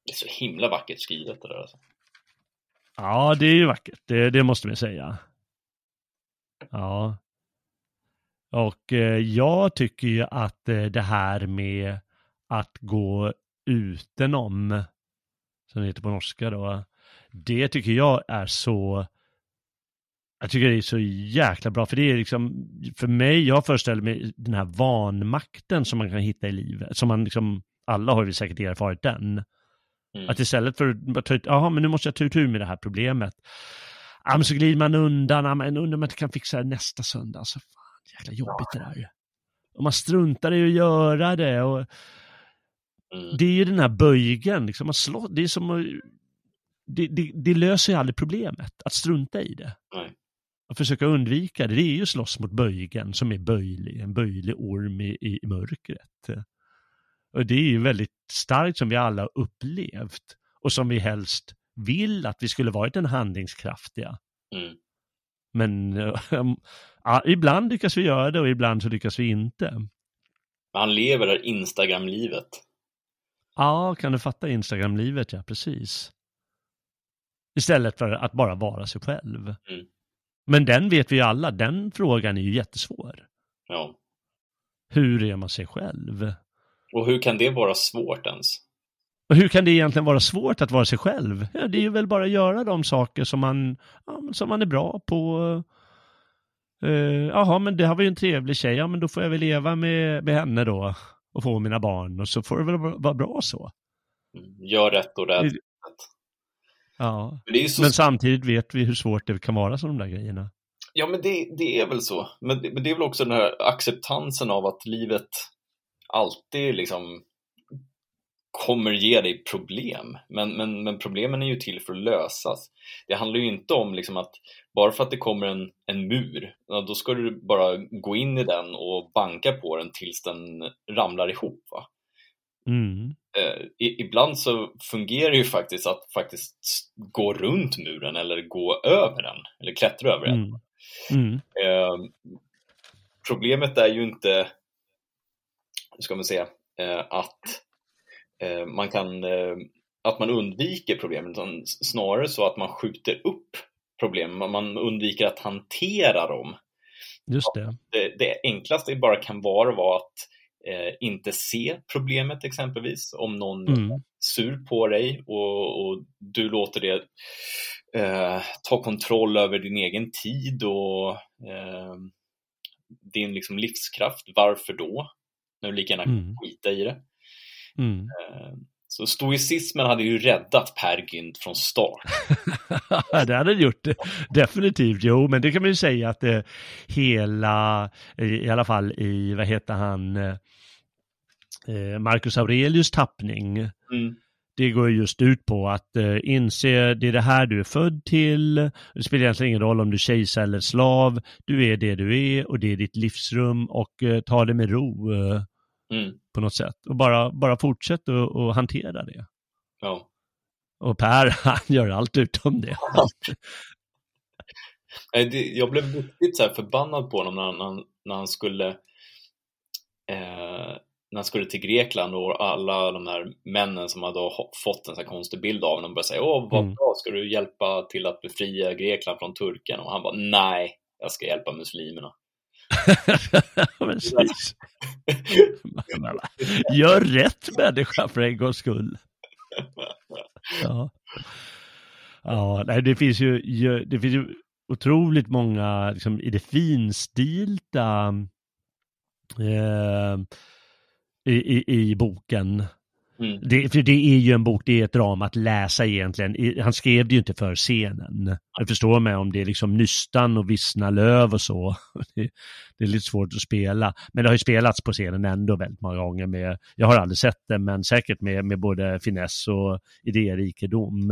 Det är så himla vackert skrivet det där alltså. Ja, det är ju vackert. Det, det måste vi säga. Ja. Och eh, jag tycker ju att eh, det här med att gå utenom, som det heter på norska då, det tycker jag är så jag tycker det är så jäkla bra, för det är liksom, för mig, jag föreställer mig den här vanmakten som man kan hitta i livet, som man liksom, alla har ju säkert erfarit den. Mm. Att istället för att ta ut, jaha men nu måste jag ta tur med det här problemet. Ja men så glider man undan, ja men undrar om man inte kan fixa det nästa söndag. Alltså fan, jäkla jobbigt det där Och man struntar i att göra det och mm. det är ju den här böjgen, liksom, man slår, det är som att, det, det, det, löser ju aldrig problemet, att strunta i det. Nej. Att försöka undvika det, det är ju slåss mot böjgen som är böjlig, en böjlig orm i, i mörkret. Och det är ju väldigt starkt som vi alla upplevt och som vi helst vill att vi skulle varit den handlingskraftiga. Mm. Men ja, ibland lyckas vi göra det och ibland så lyckas vi inte. Han lever det Instagram-livet. Ja, kan du fatta Instagram-livet, ja precis. Istället för att bara vara sig själv. Mm. Men den vet vi ju alla, den frågan är ju jättesvår. Ja. Hur är man sig själv? Och hur kan det vara svårt ens? Och hur kan det egentligen vara svårt att vara sig själv? Ja, det är ju väl bara att göra de saker som man, ja, som man är bra på. Uh, jaha, men det har vi ju en trevlig tjej, ja men då får jag väl leva med, med henne då och få mina barn och så får det väl vara bra så. Mm, gör rätt och rätt. Ja, men, men, samtidigt vet vi hur svårt det kan vara som de där grejerna. Ja, men det, det är väl så. Men det, men det är väl också den här acceptansen av att livet alltid liksom kommer ge dig problem. Men, men, men problemen är ju till för att lösas. Det handlar ju inte om liksom att bara för att det kommer en, en mur, då ska du bara gå in i den och banka på den tills den ramlar ihop. Va? Mm. Eh, ibland så fungerar det ju faktiskt att faktiskt gå runt muren eller gå över den, eller klättra över den. Mm. Eh, problemet är ju inte ska man säga, eh, att eh, man kan eh, att man undviker problemen, utan snarare så att man skjuter upp problemen, man undviker att hantera dem. Just det. Det, det enklaste bara kan vara, vara att eh, inte se problemet exempelvis, om någon mm. är sur på dig och, och du låter det eh, ta kontroll över din egen tid och eh, din liksom livskraft. Varför då? när du lika gärna mm. skita i det. Mm. Eh, så stoicismen hade ju räddat Per Gynt från start. det hade det gjort, definitivt. Jo, men det kan man ju säga att det hela, i alla fall i, vad heter han, eh, Marcus Aurelius tappning. Mm. Det går just ut på att eh, inse det är det här du är född till. Det spelar egentligen ingen roll om du är kejsare eller slav. Du är det du är och det är ditt livsrum och eh, ta det med ro. Mm. På något sätt. Och bara, bara fortsätt att hantera det. Ja. Och Per, han gör allt utom det. Jag blev riktigt så förbannad på honom när han, när han skulle eh, när han skulle till Grekland och alla de här männen som hade fått en så konstig bild av honom började säga Åh, vad mm. bra, ska du hjälpa till att befria Grekland från turken? Och han bara, nej, jag ska hjälpa muslimerna. Precis. Gör rätt människa för en gångs skull. Ja. Ja, nej, det finns ju, det finns ju otroligt många liksom, i det finstilta eh, i, i, i boken Mm. Det, för det är ju en bok, det är ett drama att läsa egentligen. Han skrev det ju inte för scenen. Jag förstår mig om det är liksom nystan och vissna löv och så. Det, det, är lite svårt att spela. Men det har ju spelats på scenen ändå väldigt många gånger. Med, jag har aldrig sett det, men säkert med, med både finess och idérikedom.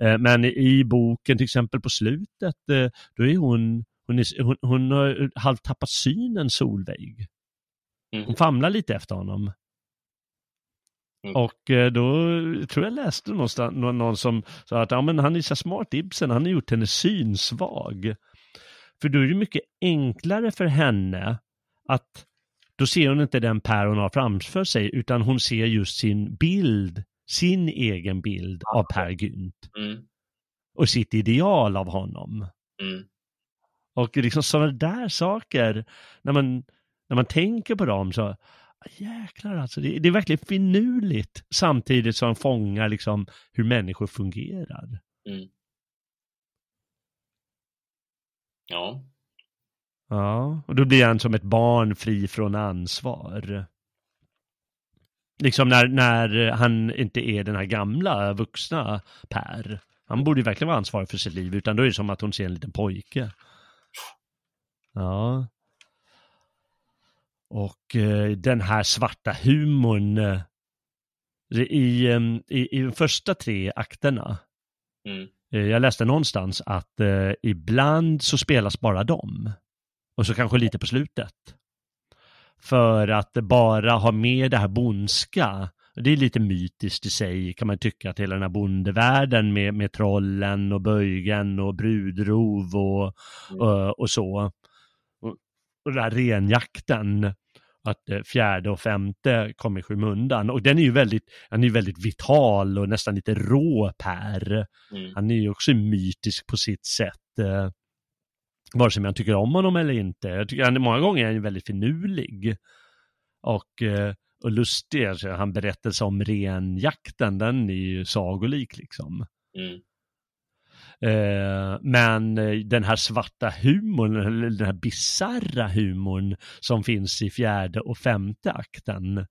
Eh, men i boken till exempel på slutet, eh, då är hon, hon, är, hon, hon har halvt tappat synen Solveig. Hon mm. famlar lite efter honom. Mm. Och eh, då tror jag läste någonstans, någon, någon som sa att ja, men han är så smart, Ibsen, han har gjort henne synsvag. För då är det mycket enklare för henne att då ser hon inte den Per hon har framför sig, utan hon ser just sin bild, sin egen bild av Per Gynt Mm. och sitt ideal av honom. Mm. Och liksom sådana där saker, när man, när man tänker på dem så, jäklar alltså, det, det är verkligen finurligt samtidigt som fångar liksom hur människor fungerar. Mm. Ja. Ja, och då blir han som ett barn fri från ansvar. Liksom när, när han inte är den här gamla vuxna Per. Han borde ju verkligen vara ansvarig för sitt liv, utan då är det som att hon ser en liten pojke. Ja. Och eh, den här svarta humorn eh, i, eh, i, i de första tre akterna. Mm. Eh, jag läste någonstans att eh, ibland så spelas bara de. Och så kanske lite på slutet. För att bara ha med det här bondska. Det är lite mytiskt i sig kan man tycka att hela den här bondevärlden med, med trollen och böjgen och brudrov och, Mm. och, och så. Och, den här renjakten. Att eh, fjärde och femte kommer i skymundan. Och den är ju väldigt, han är ju väldigt vital och nästan lite rå Per. Mm. Han är ju också mytisk på sitt sätt. Eh, vare sig man tycker om honom eller inte. Jag tycker han, många gånger är han ju väldigt finurlig. Och, eh, och lustig. Alltså, han berättelse om renjakten, den är ju sagolik liksom. Mm. Eh, men eh, den här svarta humorn, eller den här bizarra humorn som finns i fjärde och femte akten.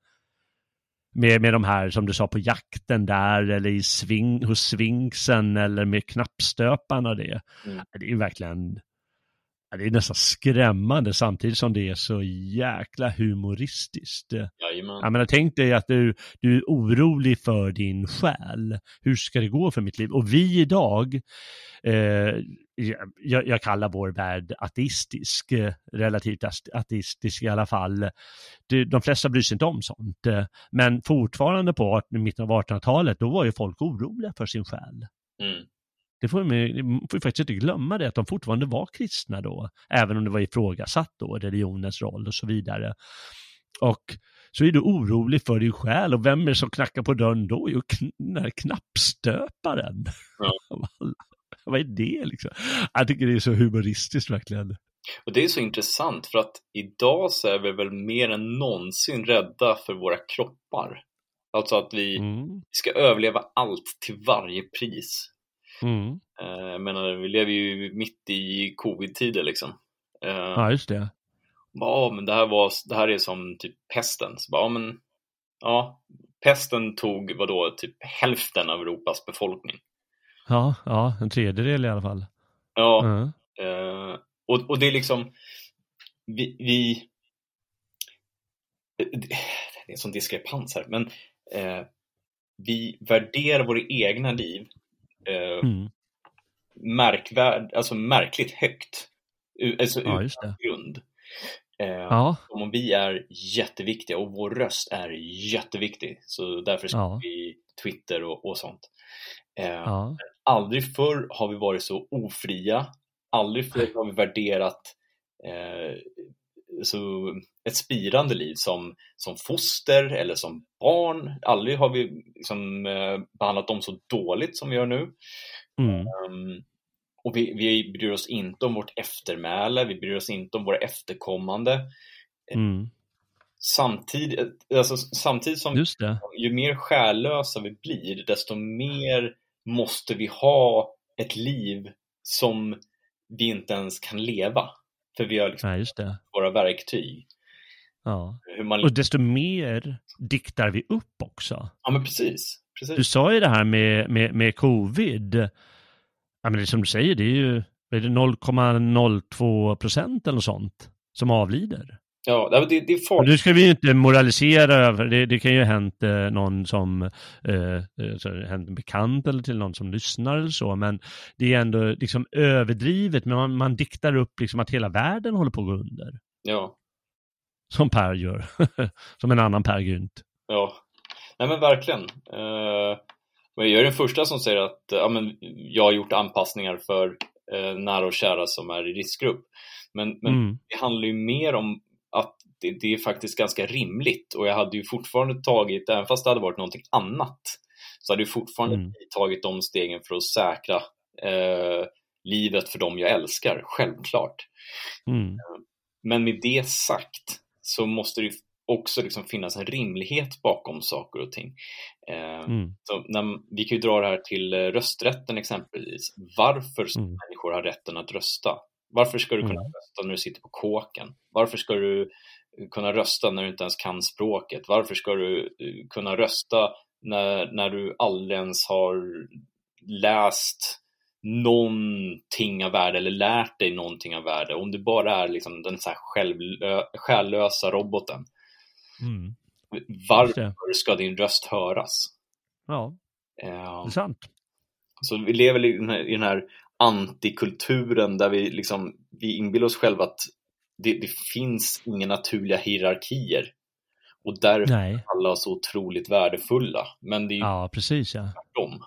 Med, med de här, som du sa, på jakten där eller i sving, hos svinksen eller med knappstöparna och det. Mm. Det är ju verkligen, det är nästan skrämmande samtidigt som det är så jäkla humoristiskt. Jajamän. Jag menar, tänk dig att du, du är orolig för din själ. Hur ska det gå för mitt liv? Och vi idag, eh, jag, jag kallar vår värld ateistisk, eh, relativt ateistisk i alla fall. De flesta bryr sig inte om sånt. Men fortfarande på 18 mitten av 1800-talet, då var ju folk oroliga för sin själ. Mm. Det får vi, får faktiskt inte glömma det, att de fortfarande var kristna då, även om det var ifrågasatt då, religionens roll och så vidare. Och så är du orolig för din själ och vem är det som knackar på dörren då? Jo, kn- knappstöparen. Ja. Vad är det liksom? Jag tycker det är så humoristiskt verkligen. Och det är så intressant för att idag så är vi väl mer än någonsin rädda för våra kroppar. Alltså att vi Mm. ska överleva allt till varje pris. Mm. Eh, Jag menar, vi lever ju mitt i covid-tider liksom. Eh, Ja, just det. Ja, men det här, var, det här är som typ pesten. Så bara, ja, men, ja, pesten tog vadå, typ hälften av Europas befolkning. Ja, ja, en tredjedel i alla fall. Ja, Mm. eh, och, och det är liksom, vi, vi det är en sån diskrepans här, men eh, vi värderar våra egna liv eh, Mm. märkvärd, alltså märkligt högt. Alltså Ja, utan grund. Eh, Ja, om vi är jätteviktiga och vår röst är jätteviktig. Så därför ska Ja. vi Twitter och, och sånt. Eh, ja, Aldrig förr har vi varit så ofria. Aldrig förr har vi värderat eh, så ett spirande liv som, som foster eller som barn. Aldrig har vi liksom, eh, behandlat dem så dåligt som vi gör nu. mm. Um, och vi, vi bryr oss inte om vårt eftermäle, vi bryr oss inte om våra efterkommande. Mm. Samtidigt, alltså, samtidigt som ju mer själlösa vi blir, desto mer måste vi ha ett liv som vi inte ens kan leva. För vi har liksom det. våra verktyg. Ja. Man... Och desto mer diktar vi upp också. Ja, men precis. precis. Du sa ju det här med, med, med covid. Ja, men det som du säger, det är ju är det 0,02 procent eller något sånt som avlider. Ja, det, det är farligt. nu ska vi ju inte moralisera över, det, det kan ju ha hänt eh, någon som, eh, eh, så, hänt en bekant eller till någon som lyssnar eller så, men det är ändå liksom överdrivet, men man, man diktar upp liksom att hela världen håller på att gå under. Ja, Som Per gör, som en annan Per Gynt. ja. nej men verkligen. Uh, jag är den första som säger att ja, men jag har gjort anpassningar för uh, nära och kära som är i riskgrupp. Men, men mm. det handlar ju mer om det, det, är faktiskt ganska rimligt och jag hade ju fortfarande tagit, även fast det hade varit någonting annat, så hade jag fortfarande mm. tagit de stegen för att säkra eh, livet för dem jag älskar, självklart. Mm. Men med det sagt så måste det också liksom finnas en rimlighet bakom saker och ting. Eh, mm. så när, vi kan ju dra det här till eh, rösträtten exempelvis. Varför ska mm. människor ha rätten att rösta? Varför ska du kunna mm. rösta när du sitter på kåken? Varför ska du kunna rösta när du inte ens kan språket? Varför ska du eh, kunna rösta när, när du aldrig ens har läst någonting av värde eller lärt dig någonting av värde? Om du bara är liksom den så här självlö, själlösa roboten. Mm. Varför ska din röst höras? Ja, det är sant. Så vi lever i den här, i den här antikulturen där vi, liksom, vi inbillar oss själva att det, det finns inga naturliga hierarkier och därför Nej. är alla så otroligt värdefulla. Men det är ju ja, precis, ja. tvärtom.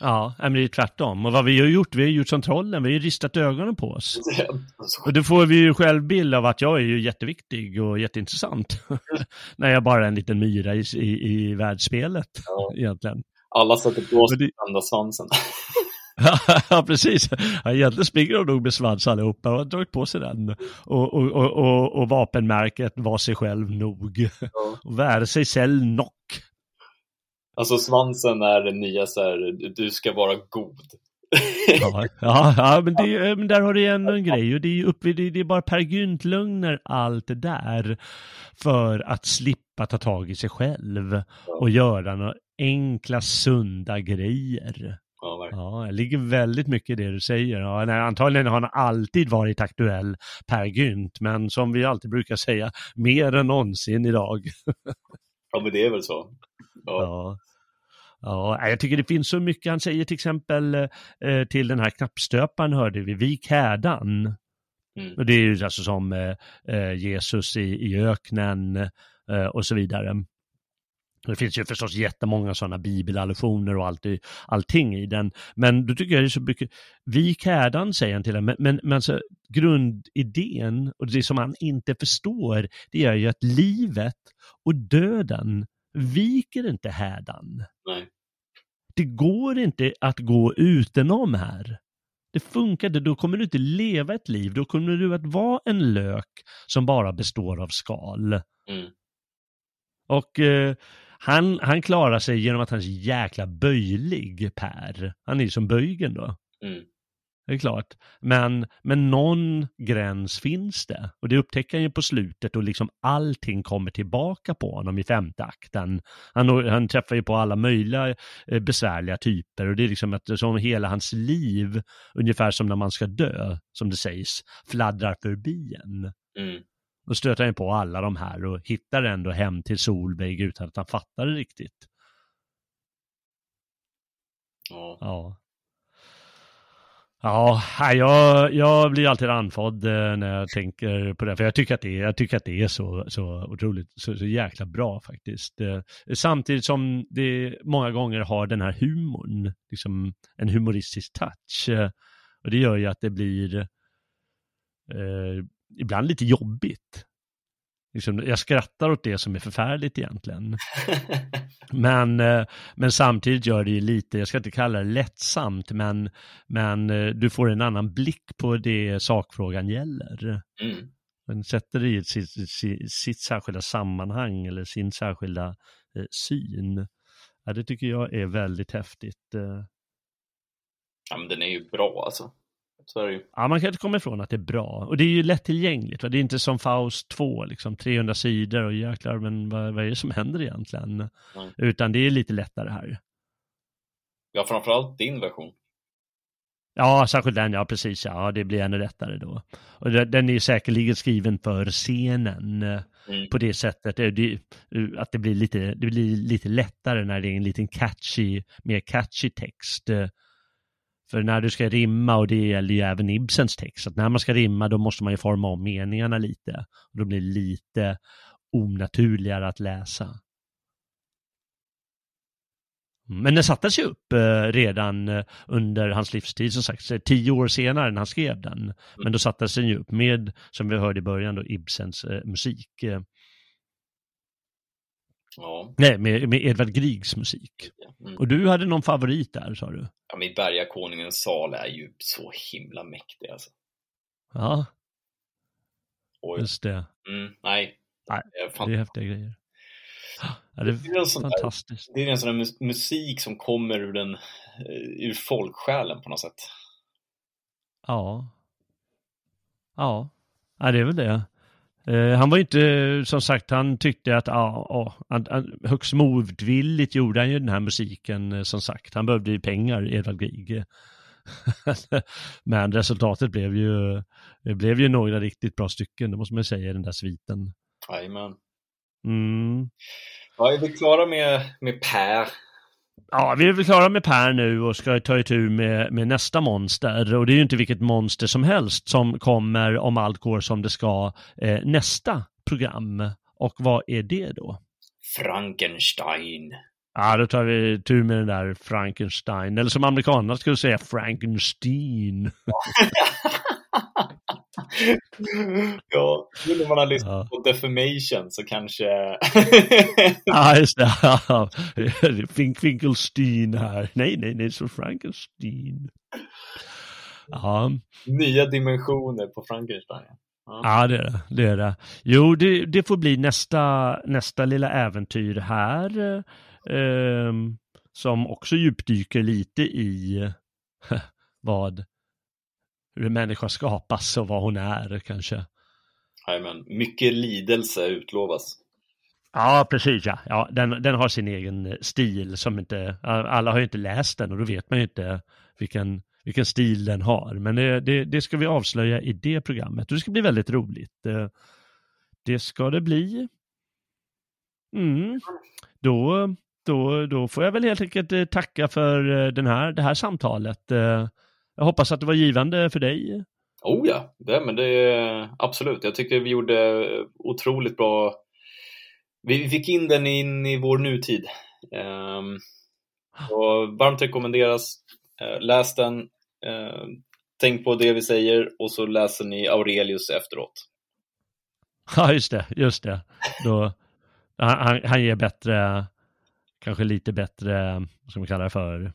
Ja, men det är tvärtom. Och vad vi har gjort, vi har gjort som trollen, vi har ristat ögonen på oss. Och då får vi ju själv bild av att jag är ju jätteviktig och jätteintressant. När jag bara är en liten myra i, i, i världsspelet ja. egentligen. Alla sätter på sig det... svansen. ja, precis. egentligen springer de nog med svans allihopa och har dragit på sig den. Och, och, och, och, och vapenmärket var sig själv nog. Ja. Och värde sig själv nock. Alltså svansen är det nya så här, du ska vara god. ja, ja, ja, men, det, men där har du ändå en grej och det är, upp, det, det är bara Per Gynt-lögner allt det där för att slippa ta tag i sig själv och göra några enkla sunda grejer. Ja, ja, det ligger väldigt mycket i det du säger. Ja, nej, antagligen har han alltid varit aktuell, Per Gynt, men som vi alltid brukar säga, mer än någonsin idag. ja, men det är väl så. Ja. ja. Ja, jag tycker det finns så mycket. Han säger till exempel eh, till den här knappstöparen hörde vi, vik hädan. Mm. Och det är ju alltså som eh, eh Jesus i, i öknen eh, och så vidare. Det finns ju förstås jättemånga sådana bibelallusioner och allt, allting i den. Men då tycker jag det är så mycket, vik hädan säger han till den, men, men, men alltså, grundidén och det som han inte förstår, det är ju att livet och döden viker inte hädan. Nej. Det går inte att gå utenom här. Det funkar inte, då kommer du inte leva ett liv, då kommer du att vara en lök som bara består av skal. Mm. Och eh, han, han klarar sig genom att han är så jäkla böjlig, Per. Han är ju som böjgen då. Mm. Det är klart. Men, men någon gräns finns det. Och det upptäcker han ju på slutet och liksom allting kommer tillbaka på honom i femte akten. Han, han träffar ju på alla möjliga eh, besvärliga typer och det är liksom att som hela hans liv, ungefär som när man ska dö, som det sägs, fladdrar förbi en. Mm. Och stöter han på alla de här och hittar ändå hem till Solveig utan att han fattar det riktigt. Ja. ja. Ja, jag, jag blir alltid andfådd eh, när jag tänker på det, för jag tycker att det, jag tycker att det är så, så otroligt, så, så jäkla bra faktiskt. Eh, samtidigt som det många gånger har den här humorn, liksom en humoristisk touch. Eh, och det gör ju att det blir eh, ibland lite jobbigt. Liksom, jag skrattar åt det som är förfärligt egentligen. men, eh, men samtidigt gör det ju lite, jag ska inte kalla det lättsamt, men, men eh, du får en annan blick på det sakfrågan gäller. Mm. Den sätter det i sitt, sitt, sitt, särskilda sammanhang eller sin särskilda eh, syn. Ja, det tycker jag är väldigt häftigt. Eh. Ja, men den är ju bra alltså. Så är det ju. Ja, man kan inte komma ifrån att det är bra. Och det är ju lättillgängligt. Va? Det är inte som Faust 2, liksom 300 sidor och jäklar, men vad, vad är det som händer egentligen? Mm. Utan det är lite lättare här. Ja, framförallt din version. Ja, särskilt den, ja precis, ja, det blir ännu lättare då. Och den är säkerligen skriven för scenen mm. på det sättet, det, att det blir, lite, det blir lite lättare när det är en liten catchy, mer catchy text för när du ska rimma, och det gäller ju även Ibsens text, att när man ska rimma då måste man ju forma om meningarna lite. Och då blir det lite onaturligare att läsa. Men den sattes ju upp eh, redan eh, under hans livstid, som sagt, tio år senare när han skrev den. Men då sattes den ju upp med, som vi hörde i början, då, Ibsens eh, musik. Ja. Nej, med, med Edvard Griegs musik. Mm. Och du hade någon favorit där, sa du? Ja, men Bergakonungens sal är ju så himla mäktig alltså. Ja, Oj. just det. Mm, nej. Nej, Det är. Det är häftiga grejer. Ja, det Det är är en sån där- fantastiskt. det är en sån där mus- musik som kommer ur, den, eh, ur folksjälen på något sätt. Ja. Ja, ja det är väl det. Eh, han var ju inte, som sagt, han tyckte att, ja, ja han, han, högst motvilligt gjorde han ju den här musiken, eh, som sagt. Han behövde ju pengar, Edvard Grieg. Men resultatet blev ju, det blev ju några riktigt bra stycken, det måste man säga, i den där sviten. Jajamän. Mm. Ja, är vi klara med, med Per? Ja, vi är väl klara med Per nu och ska ta itu med, med nästa monster. Och det är ju inte vilket monster som helst som kommer, om allt går som det ska, eh, nästa program. Och vad är det då? Frankenstein. Ja, då tar vi tur med den där Frankenstein, eller som amerikanerna skulle säga Frankenstein. ja, nu när man har lyssnat Ja. på Defamation så kanske... Ja, just det. Ja, Fink Finkelstein här. Nej, nej, nej, så Frankenstein. Ja, Nya dimensioner på Frankenstein. Ja. Ja, det är det. det, är det. Jo, det, det får bli nästa, nästa lilla äventyr här. Eh, som också djupdyker lite i vad hur en människa skapas och vad hon är kanske. Jajamän. Mycket lidelse utlovas. Ja, precis. Ja. Ja, den, den har sin egen stil som inte, alla har ju inte läst den och då vet man ju inte vilken, vilken stil den har. Men det, det, det ska vi avslöja i det programmet och det ska bli väldigt roligt. Eh, Det ska det bli. Mm. Då, då, då får jag väl helt enkelt eh, tacka för eh, den här, det här samtalet. Jag hoppas att det var givande för dig. Oh ja, det, men det absolut. Jag tyckte vi gjorde otroligt bra. Vi vi fick in den in i vår nutid. Um, och varmt rekommenderas. Eh, läs den. Eh, tänk på det vi säger och så läser ni Aurelius efteråt. Ja, just det, just det. Då, han, han- ger bättre, kanske lite bättre, vad ska man kalla det för,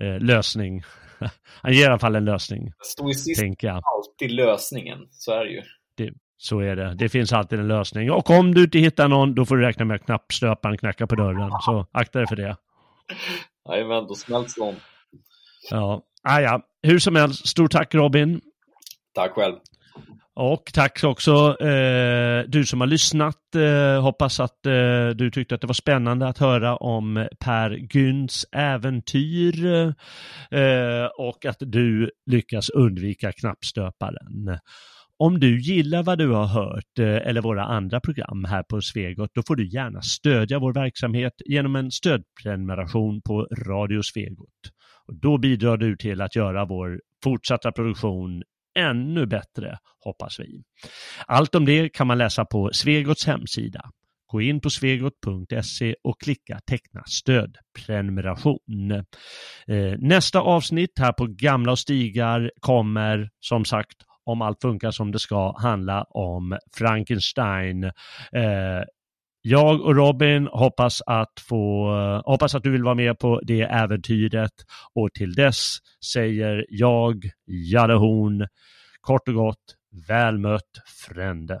eh, lösning. Han ger i alla fall en lösning, Stoicism är alltid lösningen, så är det ju. Det, så är det. Det finns alltid en lösning. Och om du inte hittar någon, då får du räkna med att knappstöparen knackar på dörren. Så akta dig för det. Jajamän, då smälts de. Ja, ah, ja. hur som helst, stort tack Robin. Tack själv. Och tack också eh, du som har lyssnat. Eh, hoppas att eh, du tyckte att det var spännande att höra om Per Gyns äventyr eh, och att du lyckas undvika knappstöparen. Om du gillar vad du har hört eh, eller våra andra program här på Svegot, då får du gärna stödja vår verksamhet genom en stödprenumeration på Radio Svegot. Och då bidrar du till att göra vår fortsatta produktion ännu bättre, hoppas vi. Allt om det kan man läsa på Svegots hemsida. Gå in på svegot.se och klicka teckna stödprenumeration. Eh, nästa avsnitt här på Gamla och stigar kommer som sagt om allt funkar som det ska handla om Frankenstein. Eh, jag och Robin hoppas att, få, eh, hoppas att du vill vara med på det äventyret och till dess säger jag, Jalle Horn, kort och gott, väl mött frände.